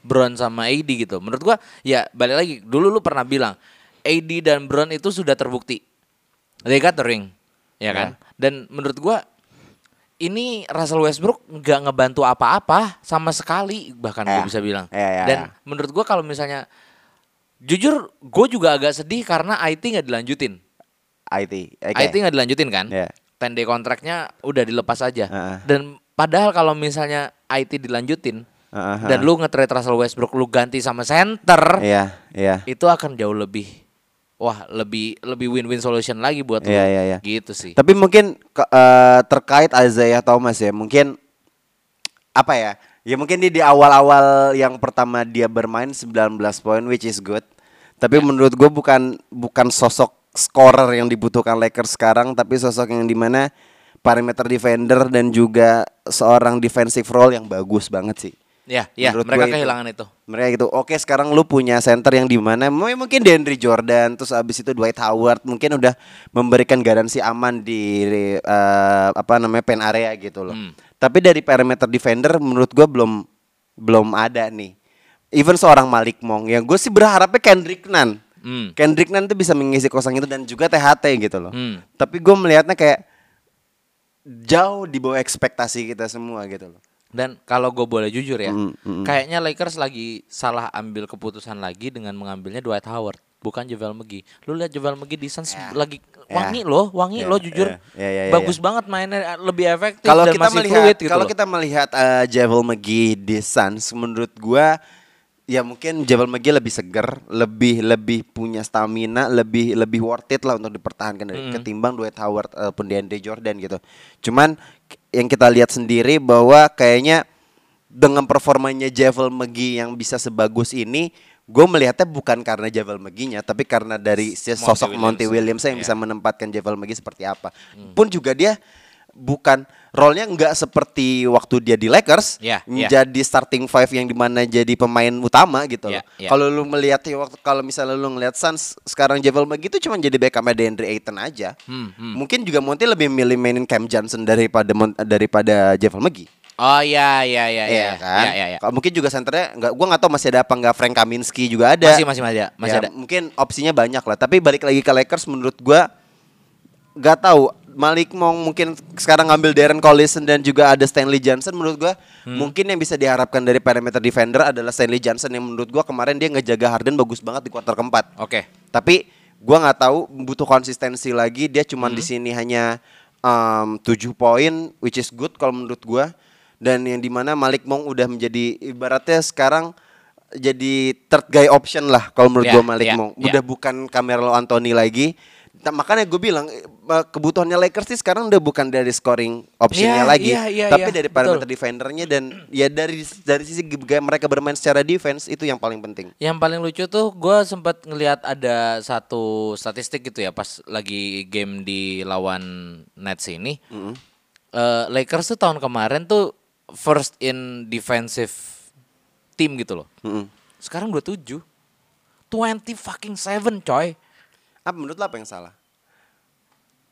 Brown sama AD gitu. Menurut gua ya balik lagi dulu lu pernah bilang AD dan Brown itu sudah terbukti. They got the ring. Ya kan? Dan menurut gua ini Russell Westbrook nggak ngebantu apa-apa sama sekali bahkan Ya. gue bisa bilang. Ya, ya, Dan ya. menurut gua kalau misalnya jujur gue juga agak sedih karena IT nggak dilanjutin. IT oke. IT nggak dilanjutin kan? Ya. 10 day kontraknya udah dilepas aja. Heeh. Dan padahal kalau misalnya IT dilanjutin Heeh, dan lu nge-trade Russell Westbrook lu ganti sama center, iya iya itu akan jauh lebih wah, lebih lebih win-win solution lagi buat lu. Iya, iya, iya. Gitu sih. Tapi mungkin eh, terkait Isaiah Thomas ya, mungkin apa ya? Ya mungkin dia di awal-awal yang pertama dia bermain 19 poin which is good. Tapi menurut gue bukan bukan sosok scorer yang dibutuhkan Lakers sekarang, tapi sosok yang di mana perimeter defender dan juga seorang defensive role yang bagus banget sih. Ya, ya, Menurut mereka gue itu. kehilangan itu. Mereka gitu, oke sekarang lu punya center yang di mana mungkin DeAndre Jordan, terus abis itu Dwight Howard mungkin udah memberikan garansi aman di eh, apa namanya pen area gitu loh. Hmm. Tapi dari perimeter defender menurut gua belum belum ada nih. Even seorang Malik Monk yang gue sih berharapnya Kendrick Nunn. Hmm. Kendrick Nunn tuh bisa mengisi kosong itu dan juga THT gitu loh. Hmm. Tapi gue melihatnya kayak jauh di bawah ekspektasi kita semua gitu loh. Dan kalau gue boleh jujur ya, Mm, mm. kayaknya Lakers lagi salah ambil keputusan lagi dengan mengambilnya Dwight Howard, bukan Javel McGee. Lu lihat Javel McGee di Suns lagi wangi loh, wangi Ya, loh jujur. ya, ya, ya, ya, Bagus banget mainnya, lebih efektif Kalau dan kita masih melihat fluid gitu kalau kita melihat uh, Javel McGee di Suns menurut gua ya mungkin Javel McGee lebih seger, lebih lebih punya stamina, lebih lebih worth it lah untuk dipertahankan dari ketimbang Dwight Howard uh, pun DeAndre Jordan gitu. Cuman yang kita lihat sendiri bahwa kayaknya dengan performanya Javel McGee yang bisa sebagus ini, gue melihatnya bukan karena Javel McGee-nya, tapi karena dari si Monty sosok Williams. Monty Williams yang Iya. bisa menempatkan Javel McGee seperti apa. Pun juga dia bukan role-nya nggak seperti waktu dia di Lakers Iya, iya. menjadi starting five yang di mana jadi pemain utama gitu loh. Iya, iya. Kalau lu melihat ya waktu kalau misalnya lu ngelihat Suns sekarang Javel McGee itu cuma jadi backup DeAndre Ayton aja. Hmm, hmm. Mungkin juga Monty lebih milih mainin Cam Johnson daripada daripada Javel McGee. Oh iya iya iya Iya kan? Iya, iya, iya. Mungkin juga senternya nggak gua nggak tahu masih ada apa nggak Frank Kaminsky juga ada. Masih masih masih ada, masih Ya, ada. Mungkin opsinya banyak lah, tapi balik lagi ke Lakers menurut gua nggak tahu Malik Monk mungkin sekarang ngambil Darren Collison dan juga ada Stanley Johnson menurut gua Hmm. mungkin yang bisa diharapkan dari perimeter defender adalah Stanley Johnson yang menurut gua kemarin dia ngejaga Harden bagus banget di kuarter keempat. Oke. Tapi gua nggak tahu butuh konsistensi lagi dia cuman Hmm. di sini hanya um, 7 poin which is good kalau menurut gua dan yang di mana Malik Monk udah menjadi ibaratnya sekarang jadi third guy option lah kalau menurut Ya, gua Malik ya, Monk ya. udah bukan Carmelo Anthony lagi makanya gue bilang eh, kebutuhannya Lakers sih sekarang udah bukan dari scoring optionnya Iya, lagi, iya, iya, tapi iya, dari betul. parameter defendernya dan ya dari dari sisi mereka bermain secara defense itu yang paling penting. Yang paling lucu tuh gue sempat ngelihat ada satu statistik gitu ya pas lagi game di lawan Nets ini. Eh, Lakers tuh tahun kemarin tuh first in defensive team gitu loh. Mm-mm. Sekarang 27. 20 fucking seven coy. Apa menurut lo apa yang salah?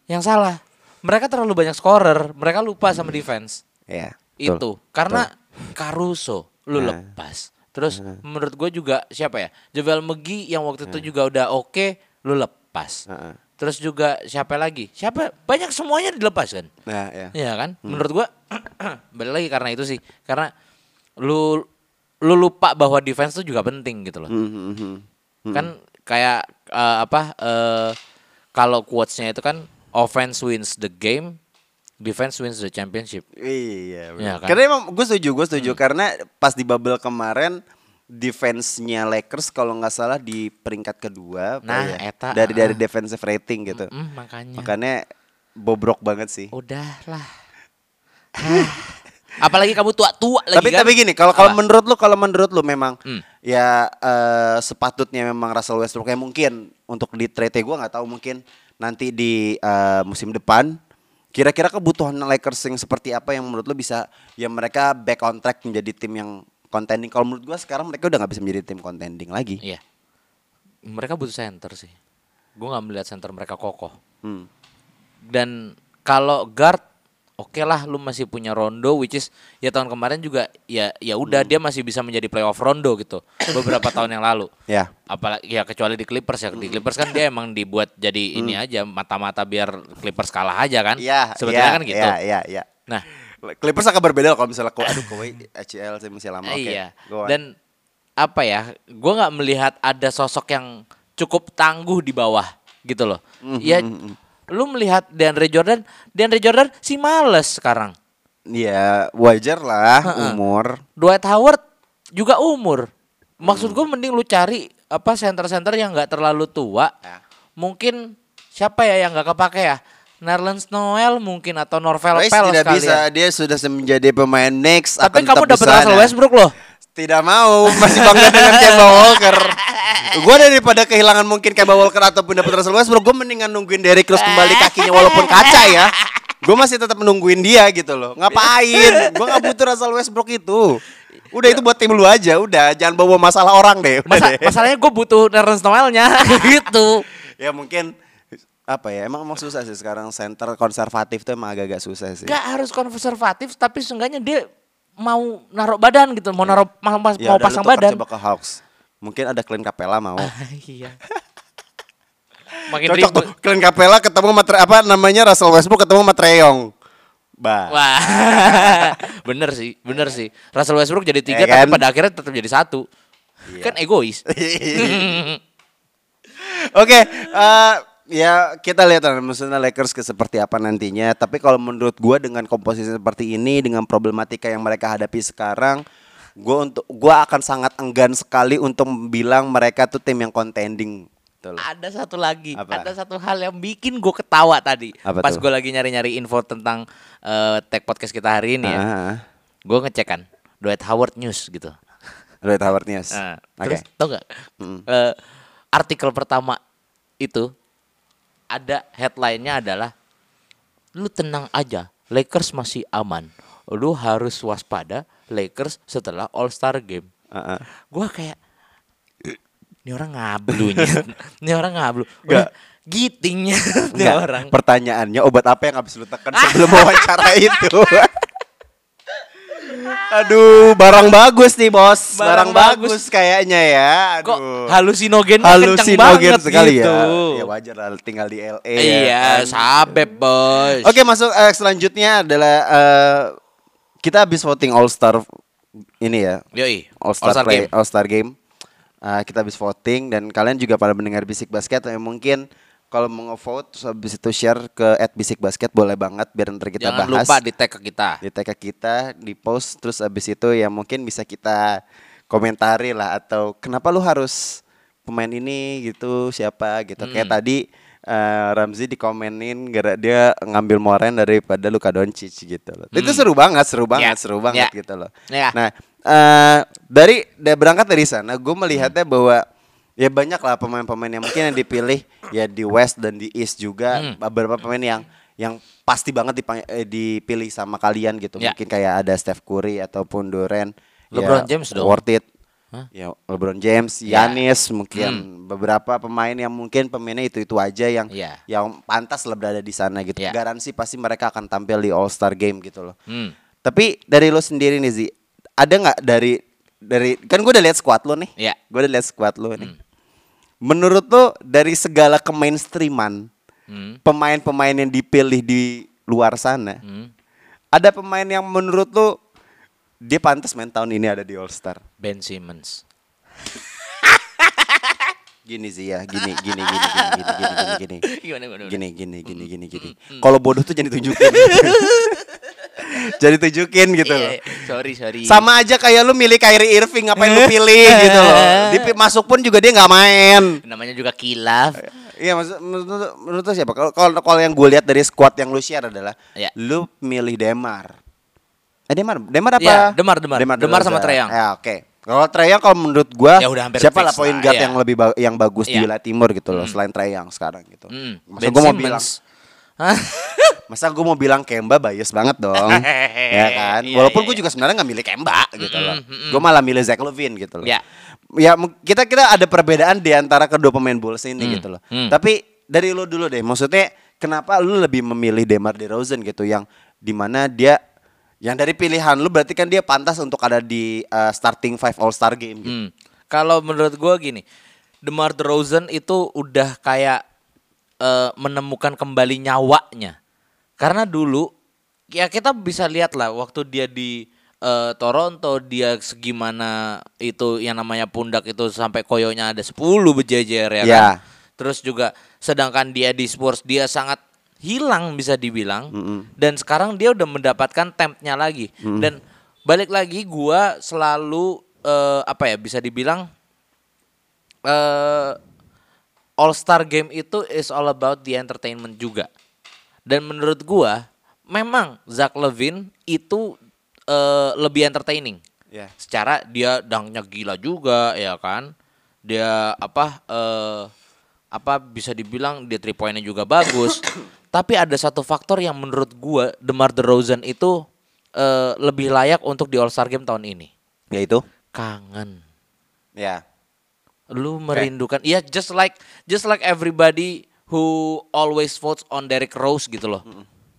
Yang salah. Mereka terlalu banyak scorer, mereka lupa sama defense. Ya. itu karena Caruso lu Nah. lepas terus menurut gue juga siapa ya Javel McGee yang waktu itu juga udah oke lu lepas Heeh. terus juga siapa lagi siapa banyak semuanya dilepas kan Nah, ya. Iya kan menurut gue balik lagi karena itu sih karena lu lu lupa bahwa defense itu juga penting gitu loh Mhm, mhm. kan kayak eh, apa eh, kalau quotes-nya itu kan offense wins the game defense wins the championship Iya. Iya kan? Karena emang gue setuju, gue setuju karena pas di bubble kemarin defense-nya Lakers kalau nggak salah di peringkat kedua Nah, ya? eta, dari dari ah. defensive rating gitu. Mm, makanya Makanya bobrok banget sih. Udahlah. Apalagi kamu tua-tua lagi tapi kan? tapi gini, kalau kalau menurut lu kalau menurut lu memang Hmm. ya eh, sepatutnya memang Russell Westbrook kayak mungkin untuk di trade gue nggak tahu mungkin nanti di eh, musim depan kira-kira kebutuhan Lakers yang seperti apa yang menurut lu bisa ya mereka back on track menjadi tim yang contending. Kalau menurut gua sekarang mereka udah nggak bisa menjadi tim contending lagi. Iya. Mereka butuh center sih. Gue nggak melihat center mereka kokoh. Hmm. Dan kalau guard, oke lah lu masih punya Rondo, which is ya tahun kemarin juga ya ya udah Hmm. dia masih bisa menjadi playoff Rondo gitu. Beberapa tahun yang lalu. Ya. Apalagi ya kecuali di Clippers ya. Di Clippers kan dia emang dibuat jadi ini aja mata-mata biar Clippers kalah aja kan. Hmm. Iya, Sebetulnya iya, kan gitu. Iya, iya, iya. Nah, Clippers akan berbeda kalau misalnya Kawhi- aduh Kawhi ACL sih masih lama. Oke. Iya. go on. Dan apa ya? Gue nggak melihat ada sosok yang cukup tangguh di bawah gitu loh. Mhm, Ya, lu melihat DeAndre Jordan, DeAndre Jordan si males sekarang. Iya, wajar lah umur. Dwight Howard juga umur. Maksud gue mending lu cari apa center-center yang nggak terlalu tua. Ya. Mungkin siapa ya yang nggak kepake ya? Nerlens Noel mungkin atau Norvel Pell tidak sekalian. bisa, dia sudah menjadi pemain next. Tapi akan kamu dapat. Russell Westbrook loh. Tidak mau, masih bangga dengan Kemba Walker. Gue daripada kehilangan mungkin Kemba Walker ataupun dapat Russell Westbrook, gue mendingan nungguin Derrick Rose kembali kakinya walaupun kaca ya. Gue masih tetap menungguin dia gitu loh. Ngapain? Gue nggak butuh Russell Westbrook itu. Udah itu buat tim lu aja, udah jangan bawa masalah orang deh. Udah Masa, deh. masalahnya gue butuh Nerlens Noelnya gitu. Ya mungkin apa ya emang emang susah sih sekarang center konservatif tuh emang agak-agak susah sih. Gak harus konservatif tapi seenggaknya dia mau naruh badan gitu, mau naruh mau, mau Ya udah, lu pasang badan. coba ke Hawks. Mungkin ada Clint Capella mau. iya. Makin Cocok tuh. Clint Capella ketemu sama Tre- apa namanya Russell Westbrook ketemu sama Treyong. Bah. Wah, bener sih, bener sih. Russell Westbrook jadi tiga, Ya kan? tapi pada akhirnya tetap jadi satu. Kan egois. Oke, eh, ya kita lihat lah maksudnya Lakers ke seperti apa nantinya. Tapi kalau menurut gua dengan komposisi seperti ini, dengan problematika yang mereka hadapi sekarang, gua untuk gua akan sangat enggan sekali untuk bilang mereka tuh tim yang contending. Tuh. Ada satu lagi, Apa? ada satu hal yang bikin gue ketawa tadi. Apa Pas gue lagi nyari-nyari info tentang eh, tag podcast kita hari ini ya. Ah, Gue ngecek kan, Dwight Howard News gitu. Dwight Howard News. Nah, Oke. Terus tau gak? Mm. Eh, artikel pertama itu ada headline-nya adalah lu tenang aja, Lakers masih aman. Lu harus waspada Lakers setelah All Star Game. Ah, ah. Gua kayak ini orang ngablunya. ini orang ngablu. Udah Gitingnya ini orang. Pertanyaannya obat apa yang habis lu tekan sebelum wawancara itu? Aduh, barang bagus nih bos, barang, Barang bagus. bagus. kayaknya ya. Aduh. Kok halusinogen halusinogen banget sekali gitu. ya. Ya wajar lah tinggal di LA. ya Iya, kan. sabep bos. Oke, masuk eh, selanjutnya adalah eh, kita habis voting All Star ini ya. Yoi, All Star, All-Star Play, Game. All Star Game. Uh, kita habis voting dan kalian juga pada mendengar Bisik Basket yang mungkin kalau mau nge-vote terus habis itu share ke @bisik basket boleh banget biar nanti kita Jangan bahas. lupa di tag ke kita. di tag ke kita, di post terus habis itu ya mungkin bisa kita komentari lah atau kenapa lu harus pemain ini gitu siapa gitu. Kayak tadi eh, Ramzi dikomenin gara dia ngambil Moren daripada Luka Doncic gitu loh. Hmm. Itu seru banget, seru banget, Ya. seru banget Ya. gitu loh. Ya. Nah, eh dari da- berangkat dari sana gue melihatnya bahwa ya banyak lah pemain-pemain yang mungkin yang dipilih ya di West dan di East juga Hmm. beberapa pemain yang yang pasti banget dipang- eh, dipilih sama kalian gitu. Ya. Mungkin kayak ada Steph Curry ataupun Durant. LeBron ya, James dong. Worth it. Hah? Ya LeBron James, Ya. Yanis mungkin beberapa pemain yang mungkin pemainnya itu-itu aja yang Ya. yang pantas lah berada di sana gitu. Ya. Garansi pasti mereka akan tampil di All Star Game gitu loh. Hmm. Tapi dari lo sendiri nih Zi, ada nggak dari dari kan gue udah lihat squad lo nih. Iya. Gue udah lihat squad lo nih. Menurut lo dari segala kemainstreaman Hmm. pemain-pemain yang dipilih di luar sana, Hmm. ada pemain yang menurut lo dia pantas main tahun ini ada di All Star. Ben Simmons. Gini sih ya, gini gini gini gini gini gini gini gini. Gimana? Gini gini gini gini gini. Kalau bodoh tuh jadi tunjukin. jadi tunjukin gitu loh. Iya, sorry sorry. Sama aja kayak lu milih Kyrie Irving ngapain lu pilih gitu loh. Di masuk pun juga dia nggak main. Namanya juga kilaf. Iya maksud menurut, menurut siapa? Kalau kalau kalau yang gue lihat dari squad yang lu share adalah Iya. lu milih Demar. Eh Demar, Demar apa? Iya, Demar, Demar. Demar sama Derozan. Trae Young. Ya oke. Kalau Trae Young kalau menurut gua Ya udah siapa lah lah, guard iya. yang lebih ba- yang bagus di Iya. wilayah timur gitu loh selain Trae Young sekarang gitu. Masa Ben gua mau bilang? Masa gue mau bilang Kemba bias banget dong Ya kan Iya, Walaupun iya, gue juga sebenarnya gak milih Kemba gitu loh. Gue malah milih Zach Levine gitu loh Ya. Ya kita kita ada perbedaan di antara kedua pemain Bulls ini Hmm, gitu loh hmm. Tapi dari lu dulu deh Maksudnya kenapa lu lebih memilih Demar DeRozan gitu Yang di mana dia Yang dari pilihan lu berarti kan dia pantas untuk ada di uh, starting five All Star game gitu. Hmm. Kalau menurut gua gini, DeMar DeRozan itu udah kayak eh, menemukan kembali nyawanya. Karena dulu ya kita bisa lihat lah waktu dia di eh, Toronto dia segimana itu yang namanya pundak itu sampai koyonya ada 10 berjejer ya kan. Ya. Terus juga sedangkan dia di Spurs dia sangat hilang bisa dibilang dan sekarang dia udah mendapatkan tempnya lagi dan balik lagi gua selalu eh, apa ya bisa dibilang eh All Star Game itu is all about the entertainment juga. Dan menurut gua memang Zach Levine itu eh, lebih entertaining. Ya. Secara dia dangnya gila juga ya kan. Dia apa eh apa bisa dibilang dia three pointnya juga bagus. Tapi ada satu faktor yang menurut gua DeMar DeRozan itu eh, lebih layak untuk di All Star Game tahun ini. Yaitu Kangen Ya lu merindukan iya just like just like everybody who always votes on Derrick Rose gitu loh.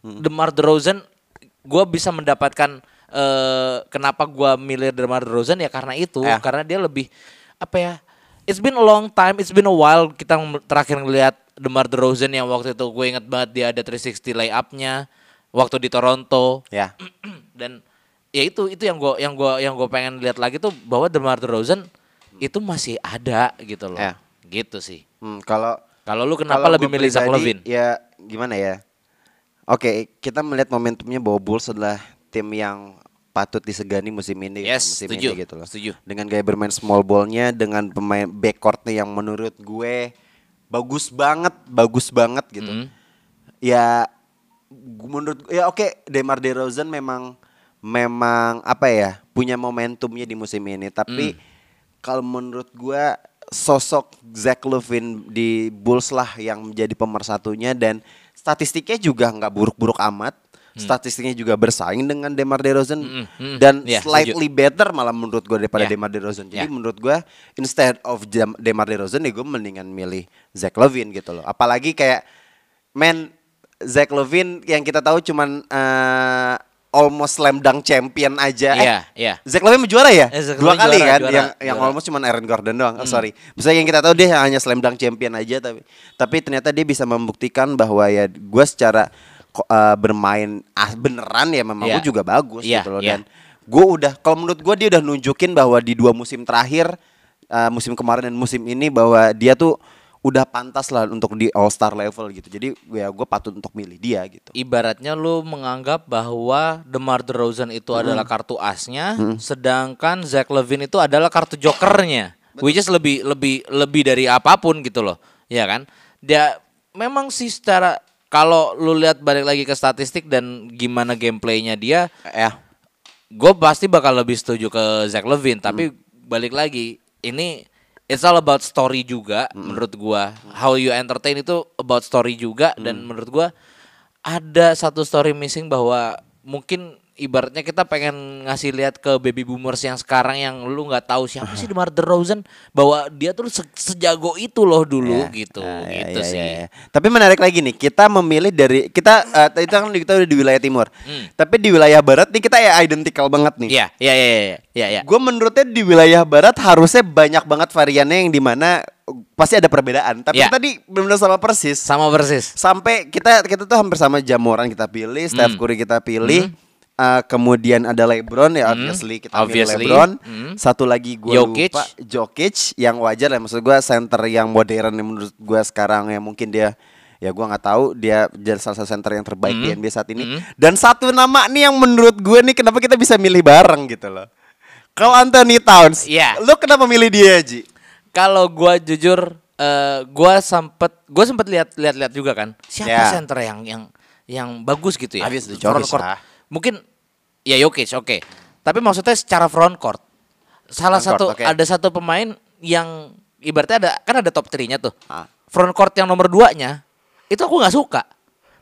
DeMar DeRozan gua bisa mendapatkan eh kenapa gua milih DeMar DeRozan ya karena itu, Ya. karena dia lebih apa ya? It's been a long time, it's been a while kita terakhir ngelihat DeMar DeRozan yang waktu itu gue inget banget dia ada 360 layup-nya waktu di Toronto Ya dan ya itu itu yang gua yang gua yang gua pengen lihat lagi tuh bahwa DeMar DeRozan itu masih ada gitu loh. Ya. Gitu sih. Hmm, Kalau Kalau lu kenapa Kalau lebih milih Zach Levine? Ya gimana ya? Oke, kita melihat momentumnya bahwa Bulls adalah tim yang patut disegani musim ini, Yes, musim setuju, ini gitu loh. setuju. Dengan gaya bermain small ballnya, dengan pemain backcourtnya yang menurut gue bagus banget, bagus banget gitu. Mm. Ya, menurut ya oke, Demar Derozan memang memang apa ya punya momentumnya di musim ini, tapi Mm. kalau menurut gua sosok Zach Levine di Bulls lah yang menjadi pemersatunya dan statistiknya juga nggak buruk-buruk amat. Statistiknya juga bersaing dengan Demar Derozan Mm, mm, dan ya, slightly better malah menurut gue daripada Ya. Demar Derozan. Jadi Ya. menurut gua instead of Demar Derozan ya gue mendingan milih Zach Levine gitu loh. Apalagi kayak man Zach Levine yang kita tahu cuman eh, almost slam dunk champion aja. Eh, Iya, iya. Zach Levine juara ya? Eh, Dua kali juara, kan juara, yang yang juara. almost cuman Aaron Gordon doang. Oh, sorry. Misalnya yang kita tahu dia hanya slam dunk champion aja tapi tapi ternyata dia bisa membuktikan bahwa ya gue secara eh, bermain ah, beneran ya memang Iya. gue juga bagus Iya, gitu loh iya. dan gue udah kalau menurut gue dia udah nunjukin bahwa di dua musim terakhir eh, musim kemarin dan musim ini bahwa dia tuh udah pantas lah untuk di All Star level gitu. Jadi ya gue patut untuk milih dia gitu. Ibaratnya lu menganggap bahwa DeMar DeRozan itu adalah kartu asnya, sedangkan Zach Levine itu adalah kartu jokernya. Which is lebih lebih lebih dari apa pun gitu loh. Ya kan? Dia memang sih secara kalau lu lihat balik lagi ke statistik dan gimana gameplaynya dia, Ya. gue pasti bakal lebih setuju ke Zach Levine. Tapi balik lagi, ini it's all about story juga menurut gua. How you entertain itu about story juga dan menurut gua ada satu story missing bahwa mungkin ibaratnya kita pengen ngasih lihat ke baby boomers yang sekarang yang lu nggak tahu siapa sih DeMar DeRozan bahwa dia tuh se- sejago itu loh dulu Ya. gitu Ah, ya, gitu ya, sih. ya, ya. Tapi menarik lagi nih, kita memilih dari kita eh, itu kan kita udah di wilayah timur. Tapi di wilayah barat nih kita ya identical banget nih. Hmm. Iya, iya, iya, iya, iya, iya. Gue menurutnya di wilayah barat harusnya banyak banget variannya yang di mana pasti ada perbedaan. Tapi Ya. tadi benar sama persis. Sama persis. Sampai kita kita tuh hampir sama Jamoran kita pilih, Steph Hmm. Curry kita pilih. Eh, kemudian ada LeBron ya obviously kita Hmm. Obviously. LeBron. Hmm. Satu lagi gue lupa Jokic yang wajar lah maksud gue center yang modern yang menurut gue sekarang yang mungkin dia ya gue nggak tahu dia jadi salah satu center yang terbaik di NBA saat ini. Hmm. Dan satu nama nih yang menurut gue nih kenapa kita bisa milih bareng gitu loh. Kalau Anthony Towns, Iya. lu kenapa milih dia Ji? Kalau gua jujur eh gua sempet gua sempet lihat lihat lihat juga kan. Siapa Ya. center yang yang yang bagus gitu ya? Habis. Mungkin ya Jokic, oke. Tapi maksudnya secara front court. Salah Front satu court, oke. ada satu pemain yang ibaratnya ada kan ada top 3-nya tuh. Ah. Front court yang nomor 2-nya itu aku nggak suka.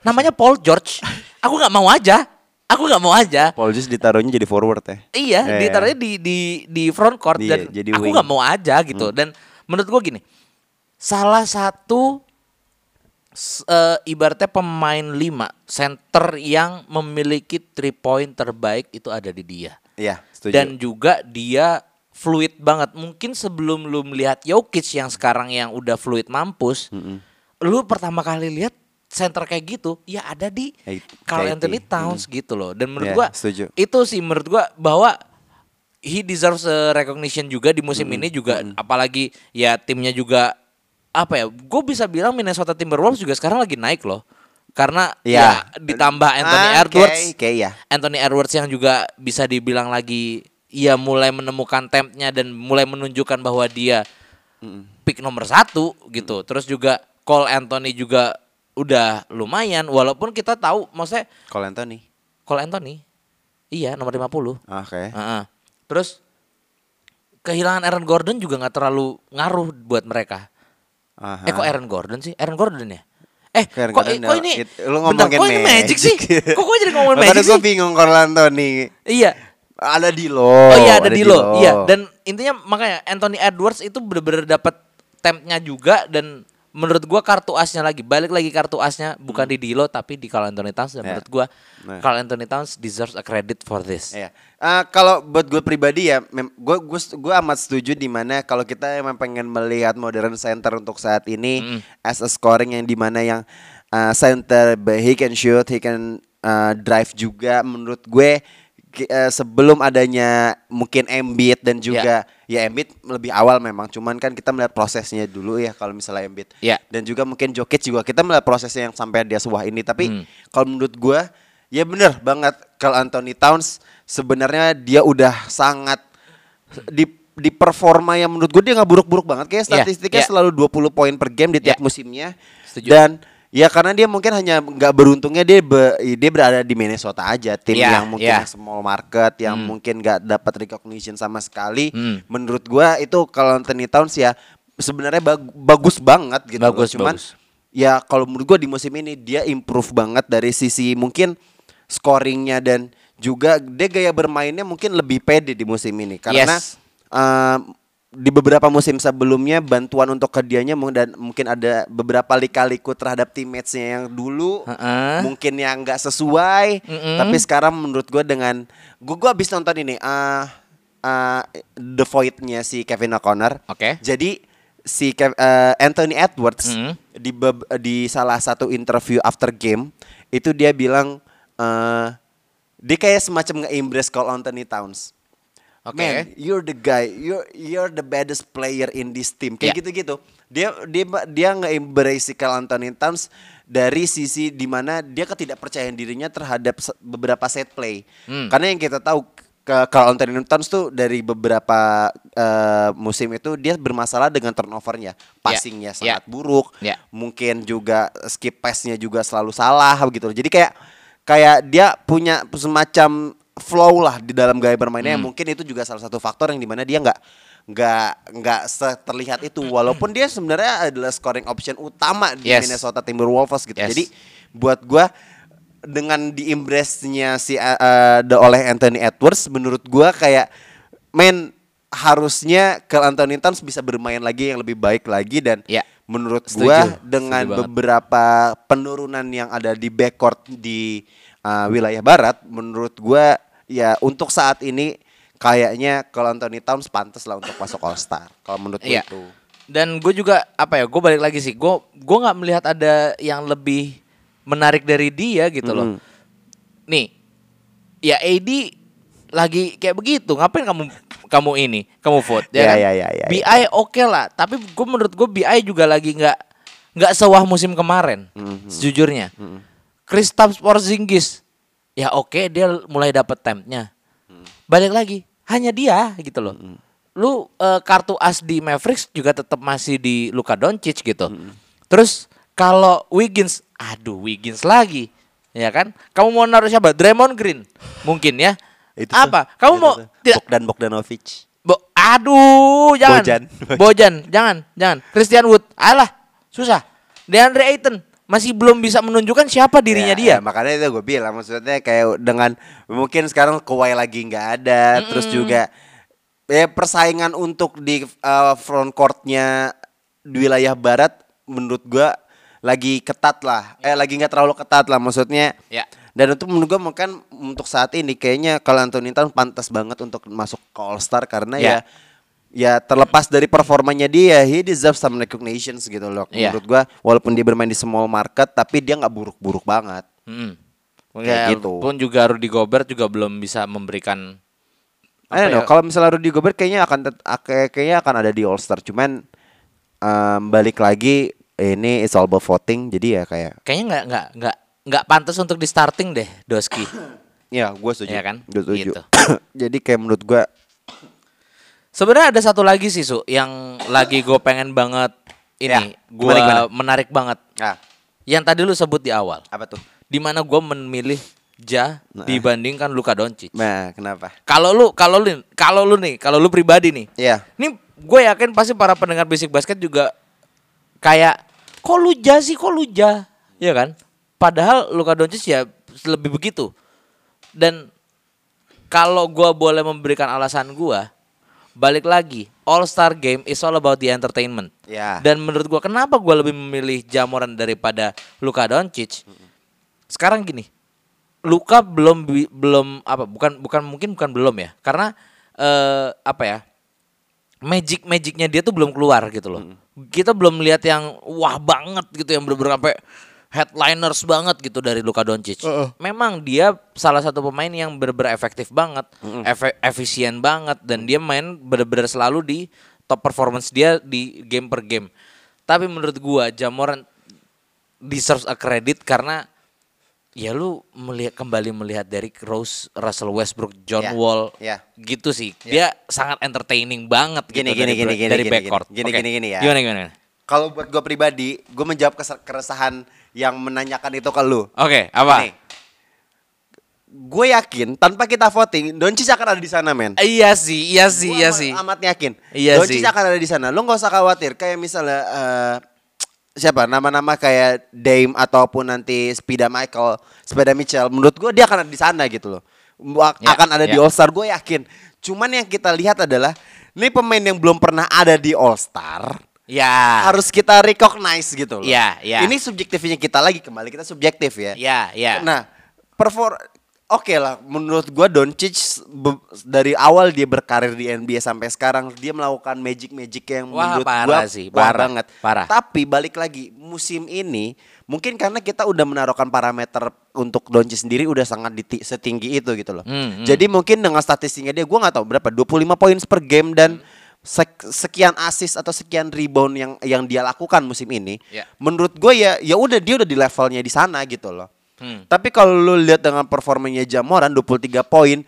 Namanya Paul George. aku nggak mau aja. Aku nggak mau aja. Paul George ditaruhnya jadi forward ya. Iya, Iya. ditaruhnya di di di front court Di- dan jadi aku nggak mau aja gitu. Dan menurut gua gini, salah satu eh, ibaratnya pemain lima center yang memiliki three point terbaik itu ada di dia. Iya, setuju. Dan juga dia fluid banget. Mungkin sebelum lu melihat Jokic yang sekarang yang udah fluid mampus, lu pertama kali lihat center kayak gitu, ya ada di Carl. Anthony Towns gitu loh. Dan menurut Ya, gua setuju. itu sih menurut gua bahwa he deserves a recognition juga di musim ini juga apalagi ya timnya juga apa ya gue bisa bilang Minnesota Timberwolves juga sekarang lagi naik loh karena Iya. ya ditambah Anthony Ah, Edwards Oke, oke, ya. Anthony Edwards yang juga bisa dibilang lagi ya mulai menemukan tempnya dan mulai menunjukkan bahwa dia pick nomor satu gitu terus juga Cole Anthony juga udah lumayan walaupun kita tahu maksudnya Cole Anthony. Cole Anthony iya nomor 50 Oke. Heeh. Terus kehilangan Aaron Gordon juga nggak terlalu ngaruh buat mereka. Aha. Eh kok Aaron Gordon sih? Aaron Gordon ya? Eh Kok Aaron kok, Gordon kok ya? ini It- lu bentar, ngomongin kok ini Magic Magic. sih? Kok gue jadi ngomongin Magic gue sih? bingung Cole Anthony. Iya. Ada di lo. Oh iya ada di lo. Iya dan intinya makanya Anthony Edwards itu bener-bener dapat tempnya juga dan menurut gua kartu asnya lagi balik lagi kartu asnya bukan di Dilo tapi di Carl Anthony Towns dan Ya. menurut gua Nah. Carl Anthony Towns deserves a credit for this. Iya. Eh, kalau buat gue pribadi ya, gue gue gue amat setuju di mana kalau kita emang pengen melihat modern center untuk saat ini as a scoring yang di mana yang uh, center he can shoot, he can uh, drive juga. Menurut gue eh, sebelum adanya mungkin Embiid dan juga ya Embiid lebih awal memang, cuman kan kita melihat prosesnya dulu ya kalau misalnya Embiid. Ya. Dan juga mungkin Jokic juga kita melihat prosesnya yang sampai dia sebuah ini. Tapi Hmm. kalau menurut gua ya bener banget kalau Anthony Towns sebenarnya dia udah sangat di di performa yang menurut gue dia nggak buruk-buruk banget kayak Iya, statistiknya iya. selalu 20 poin per game di tiap Iya. musimnya Setuju. dan ya karena dia mungkin hanya nggak beruntungnya dia be- dia berada di Minnesota aja tim Iya, yang mungkin yang small market yang Hmm. mungkin nggak dapat recognition sama sekali Hmm. menurut gua itu kalau Anthony Towns ya sebenarnya bag- bagus banget gitu. Bagus, cuman bagus. ya kalau menurut gua di musim ini dia improve banget dari sisi mungkin scoringnya dan juga dia gaya bermainnya mungkin lebih pede di musim ini karena Yes. eh, di beberapa musim sebelumnya bantuan untuk ke dianya mung- dan mungkin ada beberapa lika-liku terhadap teammates-nya yang dulu Heeh. mungkin yang nggak sesuai tapi sekarang menurut gue dengan gue gue habis nonton ini ah ah, The Void-nya si Kevin O'Connor Oke. jadi si Kev- eh, Anthony Edwards Mm. di beb- di salah satu interview after game itu dia bilang eh dia kayak semacam nge-embrace Call Anthony Towns. Oke. Man, you're the guy. You're you're the baddest player in this team. Kayak Ya. gitu-gitu. Dia dia dia nge-embrace Carl Anthony Towns dari sisi di mana dia ketidakpercayaan dirinya terhadap beberapa set play. Hmm. Karena yang kita tahu ke Carl Anthony Towns tuh dari beberapa eh, musim itu dia bermasalah dengan turnovernya, passingnya Ya. sangat buruk, Ya. mungkin juga skip pass-nya juga selalu salah gitu. Jadi kayak kayak dia punya semacam flow lah di dalam gaya bermainnya. Hmm. Mungkin itu juga salah satu faktor yang di mana dia nggak nggak nggak terlihat itu walaupun dia sebenarnya adalah scoring option utama di Yes. Minnesota Timberwolves gitu. Yes. Jadi buat gua dengan diimpressnya si uh, uh, oleh Anthony Edwards menurut gua kayak men harusnya ke Anthony Towns bisa bermain lagi yang lebih baik lagi dan Ya. menurut Setuju. gua dengan Setuju beberapa penurunan yang ada di backcourt di uh, wilayah barat menurut gua ya untuk saat ini kayaknya kalau Anthony Towns pantas lah untuk masuk All Star kalau menurut gua Iya. itu Dan gue juga apa ya? Gue balik lagi sih. Gue gue nggak melihat ada yang lebih menarik dari dia gitu loh. Mm. Nih, ya AD lagi kayak begitu. Ngapain kamu kamu ini kamu vote? Ya, kan? ya, ya, ya, BI oke lah. Tapi gue menurut gue BI juga lagi nggak nggak sewah musim kemarin. Mhm. Sejujurnya. Kristaps Porzingis ya oke dia mulai dapat tempnya. Balik lagi hanya dia gitu loh. Lu eh, kartu as di Mavericks juga tetap masih di Luka Doncic gitu. Terus kalau Wiggins, aduh Wiggins lagi. Ya kan? Kamu mau naruh siapa? Draymond Green mungkin ya. Itu tuh, Apa? Kamu itu mau tuh. tidak Bogdan Bogdanovic Bo- aduh, jangan. Bojan. Bojan, jangan, jangan. Christian Wood, alah, susah. DeAndre Ayton masih belum bisa menunjukkan siapa dirinya Ya, dia. ya, makanya itu gue bilang maksudnya kayak dengan mungkin sekarang Kawhi lagi nggak ada, terus juga ya persaingan untuk di uh, front courtnya di wilayah barat menurut gue lagi ketat lah, eh lagi nggak terlalu ketat lah maksudnya. Ya. Dan itu menurut gue mungkin untuk saat ini kayaknya kalau Anthony Towns pantas banget untuk masuk ke All Star karena Ya. ya ya terlepas dari performanya dia, he deserves some recognitions gitu loh. Iya. Menurut gua walaupun dia bermain di small market tapi dia nggak buruk-buruk banget. Mm. Kayak Ya, gitu. Pun juga Rudy Gobert juga belum bisa memberikan I don't know, ya? kalau misalnya Rudy Gobert kayaknya akan kayaknya akan ada di All Star cuman em, balik lagi ini it's all about voting jadi ya kayak kayaknya nggak nggak nggak nggak pantas untuk di starting deh Doski. ya gue setuju. Iya kan? Gue setuju. Gitu. jadi kayak menurut gua Sebenarnya ada satu lagi sih Su yang lagi gue pengen banget ini Ya, gimana? menarik banget. ah, Yang tadi lu sebut di awal. apa tuh? di mana gue memilih Ja Nah. dibandingkan Luka Doncic. Nah, kenapa? Kalau lu kalau lu kalau lu nih, kalau lu pribadi nih. Iya. Ini gue yakin pasti para pendengar basic basket juga kayak kok lu Ja sih, kok lu Ja? Ya kan? Padahal Luka Doncic ya lebih begitu. Dan kalau gua boleh memberikan alasan gua, balik lagi, All Star Game is all about the entertainment. Ya. Dan menurut gua kenapa gua lebih memilih Jamoran daripada Luka Doncic? Sekarang gini, Luka belum belum apa bukan bukan mungkin bukan belum ya. Karena eh apa ya? Magic magicnya dia tuh belum keluar gitu loh. Kita belum lihat yang wah banget gitu yang bener-bener sampai headliners banget gitu dari Luka Doncic. Memang dia salah satu pemain yang bener-bener efektif banget, efe- efisien banget dan dia main bener-bener selalu di top performance dia di game per game. Tapi menurut gua Jamoran deserves a credit karena ya lu melihat kembali melihat Derrick Rose, Russell Westbrook, John Ya, Wall, ya. gitu sih. Dia sangat entertaining banget Gini, gitu gini, dari, gini, gini, dari gini, backcourt. gini, Oke. gini, gini ya. Gimana gimana? Kalau buat gue pribadi, gue menjawab keresahan yang menanyakan itu ke lu. Oke, apa? Nih, gue yakin tanpa kita voting, Doncic akan ada di sana, men. Iya sih, iya sih, Gua iya amat- sih. Amat yakin. Iya Doncic sih. akan ada di sana. Lo nggak usah khawatir. Kayak misalnya eh, siapa nama-nama kayak Dame ataupun nanti Spida Michael, Spida Mitchell. Menurut gue dia akan ada di sana gitu loh. Ya, akan ada di ya. All Star. Gue yakin. Cuman yang kita lihat adalah ini pemain yang belum pernah ada di All Star. Ya. Harus kita recognize gitu loh. Iya, iya. Ini subjektifnya kita lagi kembali kita subjektif ya. Ya, ya. Nah, perfor Oke lah, menurut gua Doncic dari awal dia berkarir di NBA sampai sekarang dia melakukan magic-magic yang Wah, menurut parah gua sih, wah parah, banget. parah. Tapi balik lagi musim ini mungkin karena kita udah menaruhkan parameter untuk Doncic sendiri udah sangat di, setinggi itu gitu loh. Hmm, hmm. Jadi mungkin dengan statistiknya dia gua nggak tahu berapa 25 poin per game dan sek- sekian assist atau sekian rebound yang yang dia lakukan musim ini. Ya. Menurut gue ya ya udah dia udah di levelnya di sana gitu loh. Hmm. Tapi kalau lu lihat dengan performanya Jamoran 23 poin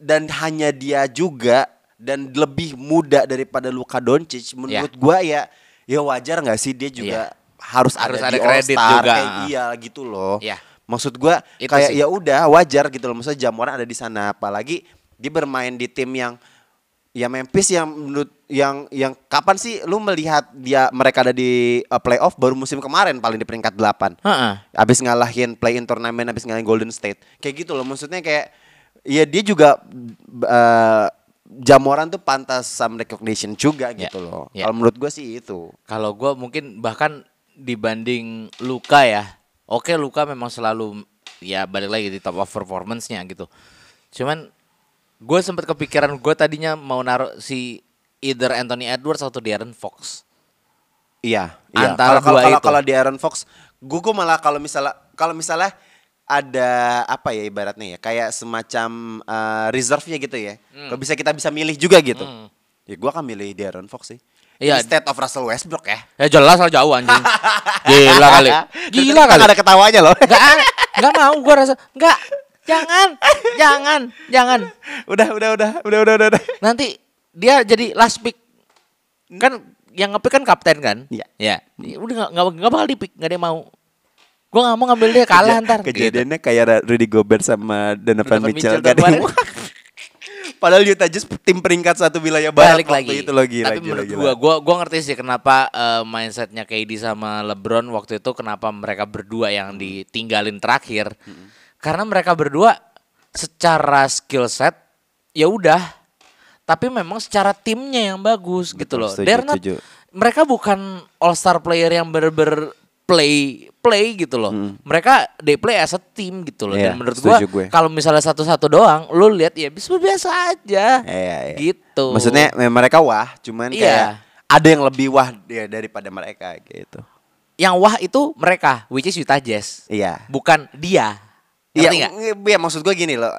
dan hanya dia juga dan lebih muda daripada Luka Doncic menurut gua ya ya wajar nggak sih dia juga Iya. harus, Harus ada, ada di kredit All-Star juga. kayak iya gitu loh. Iya. Maksud Itu kayak ya udah wajar gitu loh. Maksudnya Jamoran ada di sana apalagi dia bermain di tim yang ya Memphis yang menurut yang yang kapan sih lu melihat dia mereka ada di uh, playoff baru musim kemarin paling di peringkat 8. Heeh. Abis ngalahin play in turnamen, abis ngalahin Golden State. Kayak gitu loh, maksudnya kayak ya dia juga uh, Jamoran tuh pantas some recognition juga Ya, gitu loh. ya. Kalau menurut gue sih itu. Kalau gue mungkin bahkan dibanding Luka ya, oke Luka memang selalu ya balik lagi di top of performance-nya gitu. Cuman gue sempat kepikiran gue tadinya mau naruh si either Anthony Edwards atau De'Aaron Fox. Iya, iya. Antara Kalau- kalau dua kalau itu. kalau di Aaron Fox, gue gue malah kalau misalnya kalau misalnya ada apa ya ibaratnya ya kayak semacam uh, reserve-nya gitu ya. Hmm. Kalau bisa kita bisa milih juga gitu. Ya gue akan milih De'Aaron Fox sih. Iya. Instead of Russell Westbrook ya. Ya jelas lah jauh anjing. Gila kali. Gila Kan kali. ada ketawanya loh. Enggak, enggak mau gue rasa. Enggak. Jangan. Jangan. Jangan. udah, udah, udah, udah, udah, udah, udah. Nanti dia jadi last pick. Kan yang ngepick kan kapten kan? Iya. Ya. Udah nggak nggak bakal dipick, nggak ada yang mau. Gue nggak mau ngambil dia kalah Keja- ntar. Gitu. Kejadiannya kayak Rudy Gobert sama Donovan Donovan Mitchell. Mitchell Gak ada yang. Padahal Utah Jazz tim peringkat satu wilayah barat Balik waktu lagi. itu loh gila, Tapi gila, menurut gila. gua, gua gua ngerti sih kenapa eh, mindsetnya KD sama LeBron waktu itu kenapa mereka berdua yang ditinggalin terakhir. Karena mereka berdua secara skill set ya udah. Tapi memang secara timnya yang bagus gitu Betul, loh. setuju, They're not- setuju. mereka bukan all star player yang ber-ber play play gitu loh. Mereka they play as a team gitu loh. Iya, Dan menurut gua kalau misalnya satu-satu doang, lu lihat ya bisa biasa aja. Iya, iya. Gitu. Maksudnya memang mereka wah, cuman Iya. kayak ada yang lebih wah dia daripada mereka gitu. yang wah itu mereka, which is Utah Jazz. Iya. Bukan dia. Iya, iya maksud gue gini loh.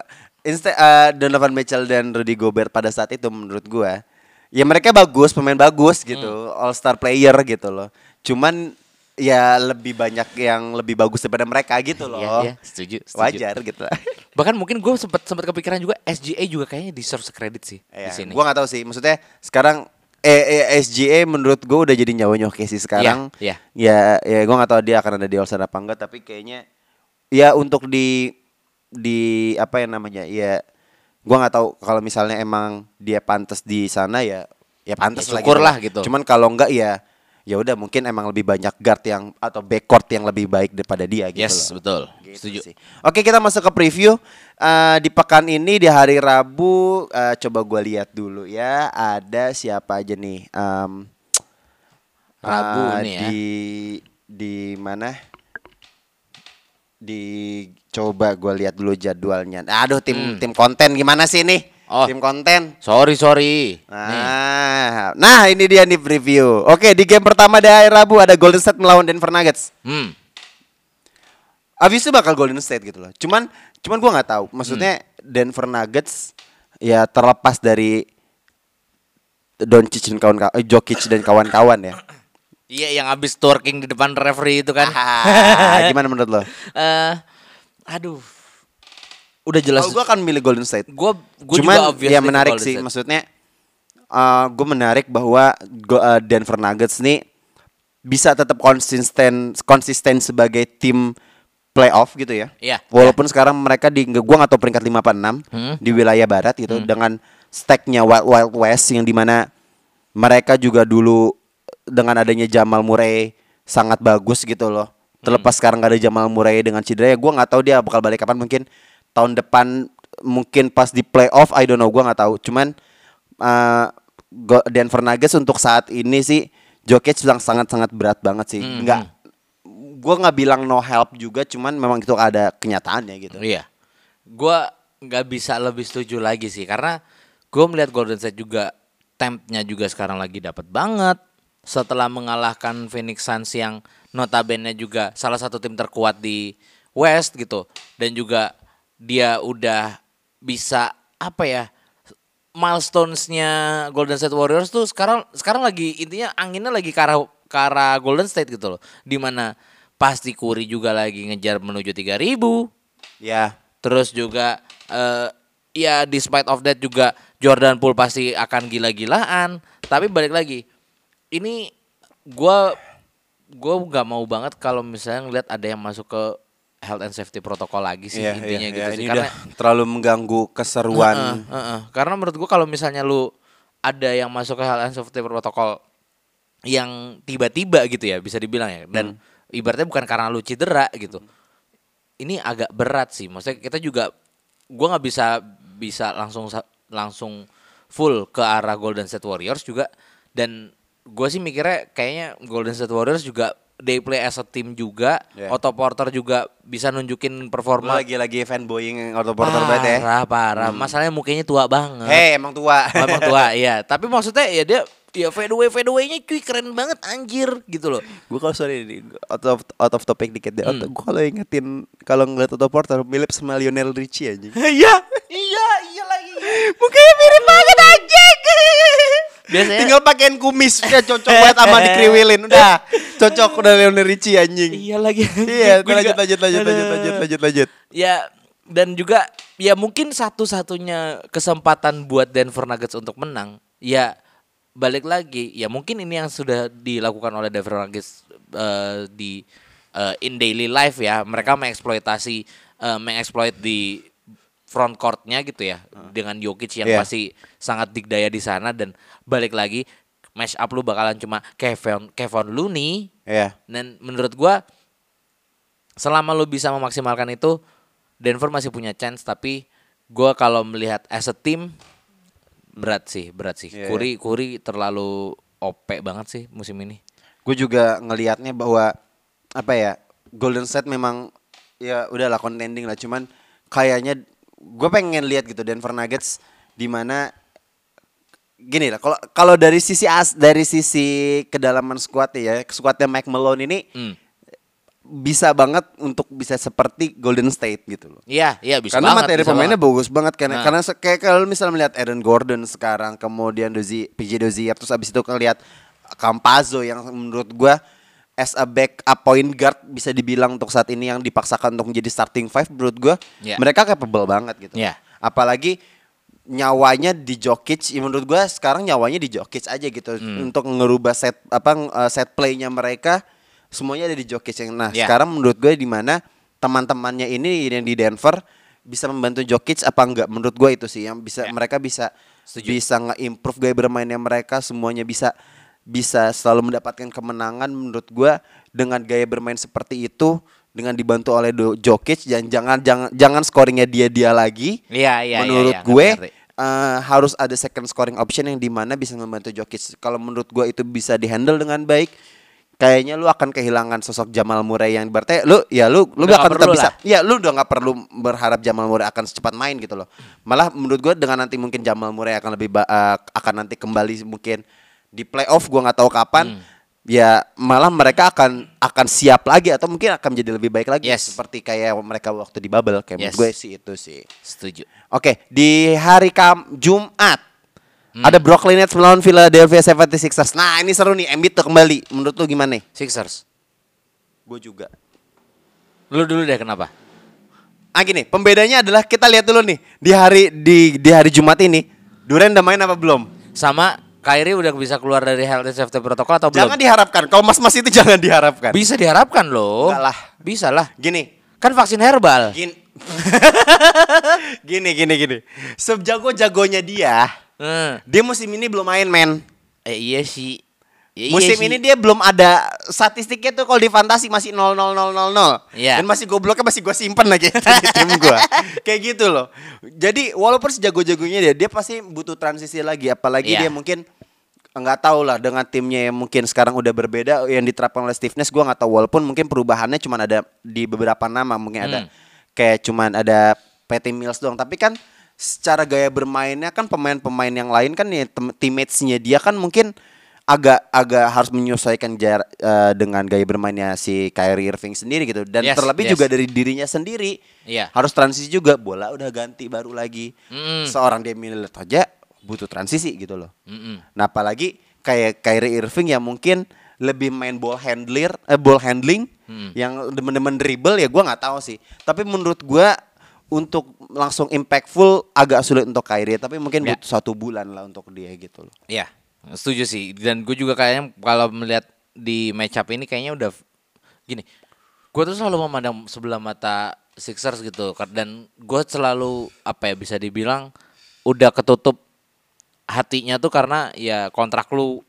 Instead uh, Donovan Mitchell dan Rudy Gobert pada saat itu menurut gua ya mereka bagus, pemain bagus gitu, Hmm. all star player gitu loh. Cuman ya lebih banyak yang lebih bagus daripada mereka gitu loh. Iya, iya, setuju, setuju. Wajar gitu. Bahkan mungkin gue sempat sempat kepikiran juga SGA juga kayaknya deserve kredit sih di Iya, sini. Gua nggak tahu sih. Maksudnya sekarang eh, eh, SGA menurut gue udah jadi nyawa nyoke sih sekarang. Iya, Ya, ya gue nggak tahu dia akan ada di All Star apa enggak. Tapi kayaknya ya untuk di di apa yang namanya ya gua nggak tahu kalau misalnya emang dia pantas di sana ya ya pantas Ya, lah syukur gitu. lah gitu. Cuman kalau enggak ya ya udah mungkin emang lebih banyak guard yang atau backcourt yang lebih baik daripada dia gitu yes, loh. betul. Gitu Setuju. sih. Oke kita masuk ke preview Eh, di pekan ini di hari Rabu eh, coba gue lihat dulu ya ada siapa aja nih Em, Rabu eh, nih ya. di di mana di coba gue lihat dulu jadwalnya aduh tim tim konten gimana sih nih Hmm. Oh. tim konten Sorry, sorry. Nih. Nah, nah ini dia nih preview. Oke, di game pertama di hari Rabu ada Golden State melawan Denver Nuggets. Hmm. Abis itu bakal Golden State gitu loh. Cuman cuman gua nggak tahu. Maksudnya Hmm. Denver Nuggets ya terlepas dari Doncic dan kawan kawan Jokic dan kawan-kawan ya. Iya, yang abis twerking di depan referee itu kan. Ah, gimana menurut lo? Eh, aduh. Udah jelas. Kalau gua akan milih Golden State. Gua gua Cuman juga ya menarik Golden sih State. maksudnya uh, gue menarik bahwa go- uh, Denver Nuggets nih bisa tetap konsisten konsisten sebagai tim playoff gitu ya. Iya, Walaupun sekarang mereka di gua nggak tahu peringkat 5 apa 6 Hmm. di wilayah barat gitu dengan stacknya Wild Wild West yang di mana mereka juga dulu dengan adanya Jamal Murray sangat bagus gitu loh. Terlepas sekarang gak ada Jamal Murray dengan cedera ya gua nggak tahu dia bakal balik kapan mungkin tahun depan mungkin pas di playoff I don't know gua nggak tahu. Cuman uh, Denver Nuggets untuk saat ini sih Jokic bilang sangat-sangat berat banget sih. Hmm, Nggak gua nggak bilang no help juga cuman memang itu ada kenyataannya gitu. Iya. Gua nggak bisa lebih setuju lagi sih karena gue melihat Golden State juga tempnya juga sekarang lagi dapat banget setelah mengalahkan Phoenix Suns yang notabene juga salah satu tim terkuat di West gitu dan juga dia udah bisa apa ya milestones-nya Golden State Warriors tuh sekarang sekarang lagi intinya anginnya lagi ke arah, ke arah Golden State gitu loh. Di mana pasti Curry juga lagi ngejar menuju 3000 Ya. Terus juga eh, ya despite of that juga Jordan Poole pasti akan gila-gilaan. Tapi balik lagi, ini gua gua nggak mau banget kalau misalnya ngeliat ada yang masuk ke health and safety protokol lagi sih Iya, intinya iya, gitu iya, sih. ini Karena udah terlalu mengganggu keseruan. Heeh, heeh. Karena menurut gua kalau misalnya lu ada yang masuk ke health and safety protokol yang tiba-tiba gitu ya bisa dibilang ya dan ibaratnya bukan karena lu cedera gitu. Ini agak berat sih. Maksudnya kita juga gua nggak bisa bisa langsung langsung full ke arah Golden State Warriors juga dan gue sih mikirnya kayaknya Golden State Warriors juga they play as a team juga. Yeah. Otto Porter juga bisa nunjukin performa lagi-lagi fanboying Otto Porter banget ya. Parah, parah. Masalahnya mukanya tua banget. Hei, emang tua. Oh, emang tua, iya. Tapi maksudnya ya dia ya fade away fade away-nya cuy keren banget anjir gitu loh. gue kalau sorry out of, out of topic dikit deh. Hmm. Gue kalau ingetin kalau ngeliat Otto Porter mirip sama Lionel Richie aja. Iya, iya, iya lagi. Mukanya mirip banget anjing. Biasanya Tinggal pakein kumis udah cocok banget sama dikriwilin udah. Cocok udah Lionel Richie anjing. iya lagi. Iya, lanjut lanjut lanjut lanjut lanjut lanjut lanjut. Ya dan juga ya mungkin satu-satunya kesempatan buat Denver Nuggets untuk menang ya balik lagi ya mungkin ini yang sudah dilakukan oleh Denver Nuggets eh, di eh, in daily life ya mereka mengeksploitasi eh, mengeksploit di front courtnya gitu ya dengan Jokic yang Iya. pasti sangat digdaya di sana dan balik lagi match up lu bakalan cuma Kevin Kevin Looney Iya. dan menurut gua selama lu bisa memaksimalkan itu Denver masih punya chance tapi gua kalau melihat as a team berat sih, berat sih. Iya, Curry Curry terlalu OP banget sih musim ini. Gue juga ngelihatnya bahwa apa ya Golden State memang ya udahlah contending lah cuman kayaknya gue pengen lihat gitu Denver Nuggets di mana gini lah kalau kalau dari sisi as dari sisi kedalaman squad ya squadnya Mike Malone ini Hmm. bisa banget untuk bisa seperti Golden State gitu loh. Iya, iya bisa karena banget. materi bisa pemainnya banget. bagus banget karena Nah. karena kayak kalau misalnya melihat Aaron Gordon sekarang kemudian Dozi PJ Dozier terus abis itu ngelihat Campazzo yang menurut gua as a backup point guard bisa dibilang untuk saat ini yang dipaksakan untuk menjadi starting five menurut gua Ya. mereka capable banget gitu. Ya. Apalagi nyawanya di Jokic, ya menurut gua sekarang nyawanya di Jokic aja gitu Hmm. untuk ngerubah set apa eh, set playnya mereka semuanya ada di Jokic yang nah Ya. sekarang menurut gue di mana teman-temannya ini yang di Denver bisa membantu Jokic apa enggak menurut gue itu sih yang bisa Ya. mereka bisa Setuju. bisa nge-improve gaya bermainnya mereka semuanya bisa bisa selalu mendapatkan kemenangan menurut gue dengan gaya bermain seperti itu dengan dibantu oleh Do- Jokic dan jangan jangan jangan scoringnya dia dia lagi Iya, iya, iya, menurut iya, gue ngerti. eh, harus ada second scoring option yang di mana bisa membantu Jokic kalau menurut gue itu bisa dihandle dengan baik kayaknya lu akan kehilangan sosok Jamal Murray yang berarti lu ya lu lu Udah akan tetap bisa lah. ya lu udah nggak perlu berharap Jamal Murray akan secepat main gitu loh malah menurut gue dengan nanti mungkin Jamal Murray akan lebih eh, akan nanti kembali mungkin di playoff gua nggak tahu kapan Hmm. ya malah mereka akan akan siap lagi atau mungkin akan menjadi lebih baik lagi Yes. seperti kayak mereka waktu di bubble kayak Yes. gue sih itu sih Setuju. Oke, di hari Kam Jumat Hmm. ada Brooklyn Nets melawan Philadelphia 76ers. Nah, ini seru nih, Embiid tuh kembali. Menurut lu gimana nih? Sixers. Gue juga. Lu dulu deh kenapa? Ah gini, pembedanya adalah kita lihat dulu nih di hari di di hari Jumat ini, Duren udah main apa belum? Sama Kyrie udah bisa keluar dari health and safety protocol atau belum? Jangan diharapkan. Kalau mas-mas itu jangan diharapkan. Bisa diharapkan loh. Enggak lah. Bisa lah. Gini, Kan vaksin herbal. gini, gini, gini, gini. Sejago-jagonya dia, Hmm. dia musim ini belum main, men. Eh iya sih. Ya, iya Musim sih. ini dia belum ada statistiknya tuh kalau di fantasi masih 0 0 0 0 0. Iya. Dan masih gobloknya masih gue simpen lagi di tim gue. Kayak gitu loh. Jadi walaupun sejago-jagonya dia, dia pasti butuh transisi lagi. Apalagi Iya. dia mungkin nggak tahu lah dengan timnya yang mungkin sekarang udah berbeda yang diterapkan oleh Steve Nash gue nggak tahu walaupun mungkin perubahannya cuma ada di beberapa nama mungkin ada Hmm. kayak cuman ada Patty Mills doang tapi kan secara gaya bermainnya kan pemain-pemain yang lain kan ya teammates-nya dia kan mungkin agak agak harus menyesuaikan jar, eh, dengan gaya bermainnya si Kyrie Irving sendiri gitu dan Yes, terlebih yes. juga dari dirinya sendiri Iya. harus transisi juga bola udah ganti baru lagi Mm-mm. seorang Damian Lillard aja butuh transisi gitu loh Mm-mm. Nah apalagi kayak Kyrie Irving yang mungkin lebih main ball handler, eh, ball handling, Hmm. yang demen-demen dribble ya gua nggak tahu sih. Tapi menurut gua untuk langsung impactful agak sulit untuk Kyrie tapi mungkin Ya. butuh satu bulan lah untuk dia gitu loh. Iya, setuju sih. Dan gue juga kayaknya kalau melihat di match up ini kayaknya udah gini. Gue tuh selalu memandang sebelah mata Sixers gitu dan gue selalu apa ya bisa dibilang udah ketutup hatinya tuh karena ya kontrak lu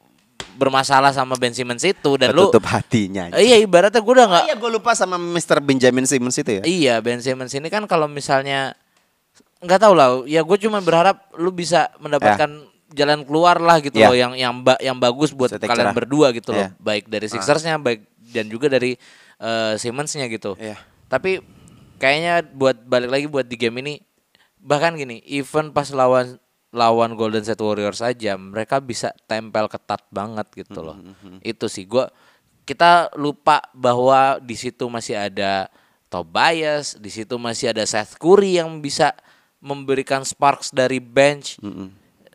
bermasalah sama Ben Simmons itu dan lu Ketutup hatinya. Eh, iya ibaratnya gue udah nggak Iya gue lupa sama Mr. Benjamin Simmons itu ya. Iya Ben Simmons ini kan kalau misalnya nggak tahu lah ya gue cuma berharap lu bisa mendapatkan jalan keluar lah gitu Ya. loh yang yang ba- yang bagus buat Setek kalian cerah. berdua gitu loh Ya. baik dari Sixersnya baik dan juga dari eh, Simmonsnya gitu Iya. tapi kayaknya buat balik lagi buat di game ini bahkan gini even pas lawan lawan Golden State Warriors saja mereka bisa tempel ketat banget gitu loh itu sih gua kita lupa bahwa di situ masih ada Tobias di situ masih ada Seth Curry yang bisa memberikan sparks dari bench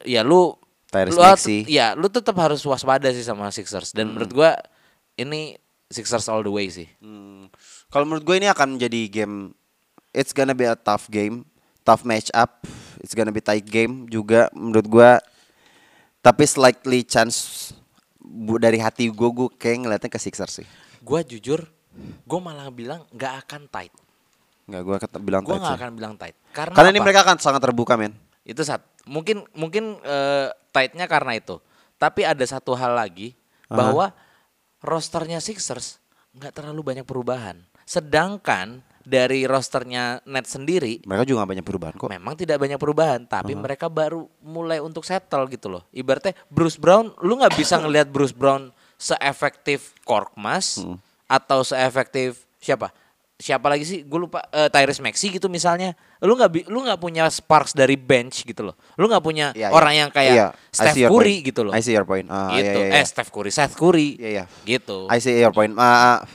ya lu Tyrese lu Maxey. ya lu tetap harus waspada sih sama Sixers dan menurut gua ini Sixers all the way sih Hmm. Kalau menurut gue ini akan menjadi game it's gonna be a tough game, tough match up. It's gonna be tight game juga menurut gue. Tapi slightly chance bu- dari hati gue gue kayak ngeliatnya ke Sixers sih. gua jujur gua malah bilang nggak akan tight Nggak gue kata bilang Gue tight nggak sih. akan bilang tight. Karena, Karena ini apa? mereka akan sangat terbuka men. itu saat mungkin mungkin eh, tightnya karena itu. Tapi ada satu hal lagi bahwa rosternya Sixers nggak terlalu banyak perubahan. Sedangkan dari rosternya Net sendiri Mereka juga gak banyak perubahan kok. memang tidak banyak perubahan, tapi mereka baru mulai untuk settle gitu loh. Ibaratnya Bruce Brown, lu nggak bisa ngelihat Bruce Brown seefektif Korkmaz atau seefektif siapa? Siapa lagi sih? Gue lupa. eh, Tyrese Maxey gitu misalnya. Lu nggak lu nggak punya sparks dari bench gitu loh. Lu nggak punya Iya, orang iya. yang kayak Iya, I Steph Curry point. gitu loh. I see your point. Iya, gitu. iya, iya. Eh Steph Curry, Seth Curry. Iya, iya. Gitu. I see your point. Ah.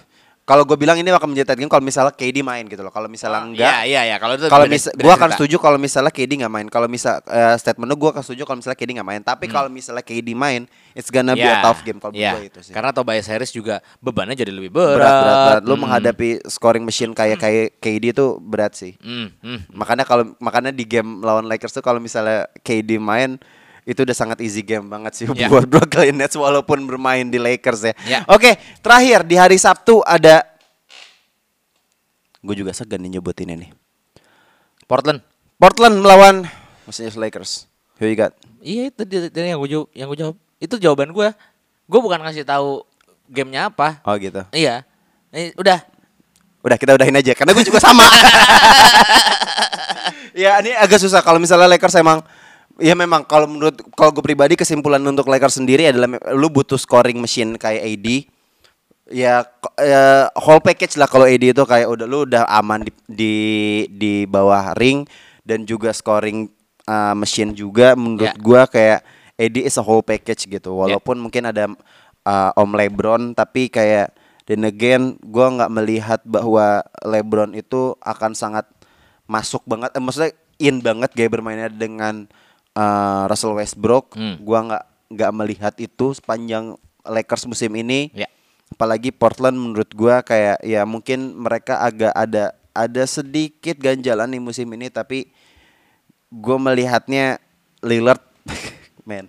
Kalau gue bilang ini akan menjadi tight game kalau misalnya KD main gitu loh. Kalau misalnya enggak, Iya, iya, iya. Kalau itu kalau beda gue akan cerita. setuju kalau misalnya KD nggak main kalau misal eh, statement gue akan setuju kalau misalnya KD nggak main tapi Hmm. kalau misalnya KD main it's gonna be Ya, a tough game kalau menurut gue itu sih Karena Tobias Harris juga bebannya jadi lebih berat. berat berat berat lu Hmm. menghadapi scoring machine kayak kayak KD itu berat sih Hmm, hmm. makanya kalau makanya di game lawan Lakers tuh kalau misalnya KD main itu udah sangat easy game banget sih Ya. buat Brooklyn Nets walaupun bermain di Lakers ya. Ya. Oke, terakhir di hari Sabtu ada gue juga segan nih nyebutin ini. Portland. Portland melawan Los Angeles Lakers. Who you got? Iya itu dia, yang gue jawab, yang gue jawab. Itu jawaban gue. Gue bukan ngasih tahu gamenya apa. Oh gitu. Iya. Eh, udah. Udah kita udahin aja karena gue juga sama. ya ini agak susah kalau misalnya Lakers emang ya memang kalau menurut kalau gue pribadi kesimpulan untuk Lakers sendiri adalah lu butuh scoring machine kayak AD. Ya, ya whole package lah kalau AD itu kayak udah lu udah aman di di, di bawah ring dan juga scoring uh, machine juga menurut Ya. gua kayak AD is a whole package gitu. Walaupun mungkin ada uh, Om LeBron tapi kayak dan again gua nggak melihat bahwa LeBron itu akan sangat masuk banget eh, maksudnya in banget gaya bermainnya dengan uh, Russell Westbrook. Hmm. Gua nggak nggak melihat itu sepanjang Lakers musim ini. Ya. Apalagi Portland menurut gua kayak ya mungkin mereka agak ada ada sedikit ganjalan di musim ini tapi gue melihatnya Lillard men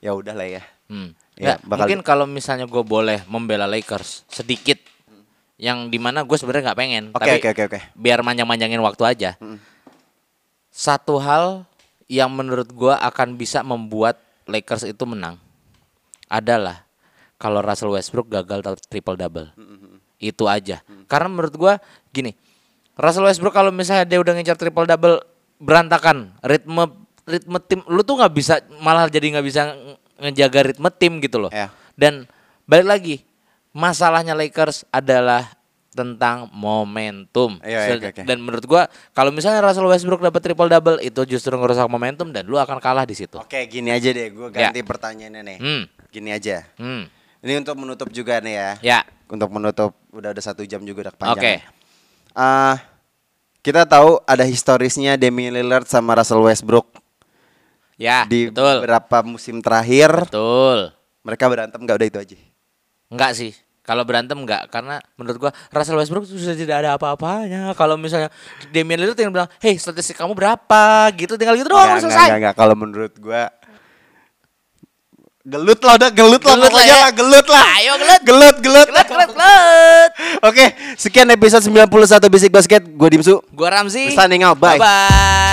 ya udah lah ya Hmm. Ya, Nggak, bakal- mungkin kalau misalnya gue boleh membela Lakers sedikit, yang di mana gue sebenarnya nggak pengen, Oke, tapi oke, oke, oke. biar manjang-manjangin waktu aja. Satu hal yang menurut gue akan bisa membuat Lakers itu menang adalah kalau Russell Westbrook gagal triple double. Itu aja. Karena menurut gua gini, Russell Westbrook kalau misalnya dia udah ngejar triple double berantakan, ritme ritme tim lu tuh nggak bisa malah jadi nggak bisa nge- ngejaga ritme tim gitu loh. Ya. Dan balik lagi, masalahnya Lakers adalah tentang momentum. Iya, iya, oke. Dan menurut gua kalau misalnya Russell Westbrook dapat triple double itu justru ngerusak momentum dan lu akan kalah di situ. oke gini aja deh gue ganti pertanyaannya nih Hmm. gini aja Hmm. ini untuk menutup juga nih ya Ya. untuk menutup udah ada satu jam juga udah Oke. kepanjangan Ah, kita tahu ada historisnya Damian Lillard sama Russell Westbrook Ya, di betul. beberapa musim terakhir Betul. mereka berantem nggak udah itu aja Enggak sih. Kalau berantem enggak karena menurut gua Russell Westbrook sudah tidak ada apa-apanya. Kalau misalnya Damian Lillard tinggal bilang, "Hey, statistik kamu berapa?" gitu tinggal gitu doang Enggak, selesai. enggak, enggak. Kalau menurut gua gelut lah udah gelut, lah Gelut lah pokoknya ya. gelut lah. Ayo, gelut. Gelut, gelut. Gelut, gelut, gelut. Oke, sekian episode 91 Basic Basket. Gue Dimsu. Gua Ramzi. We're signing out. Bye. Bye.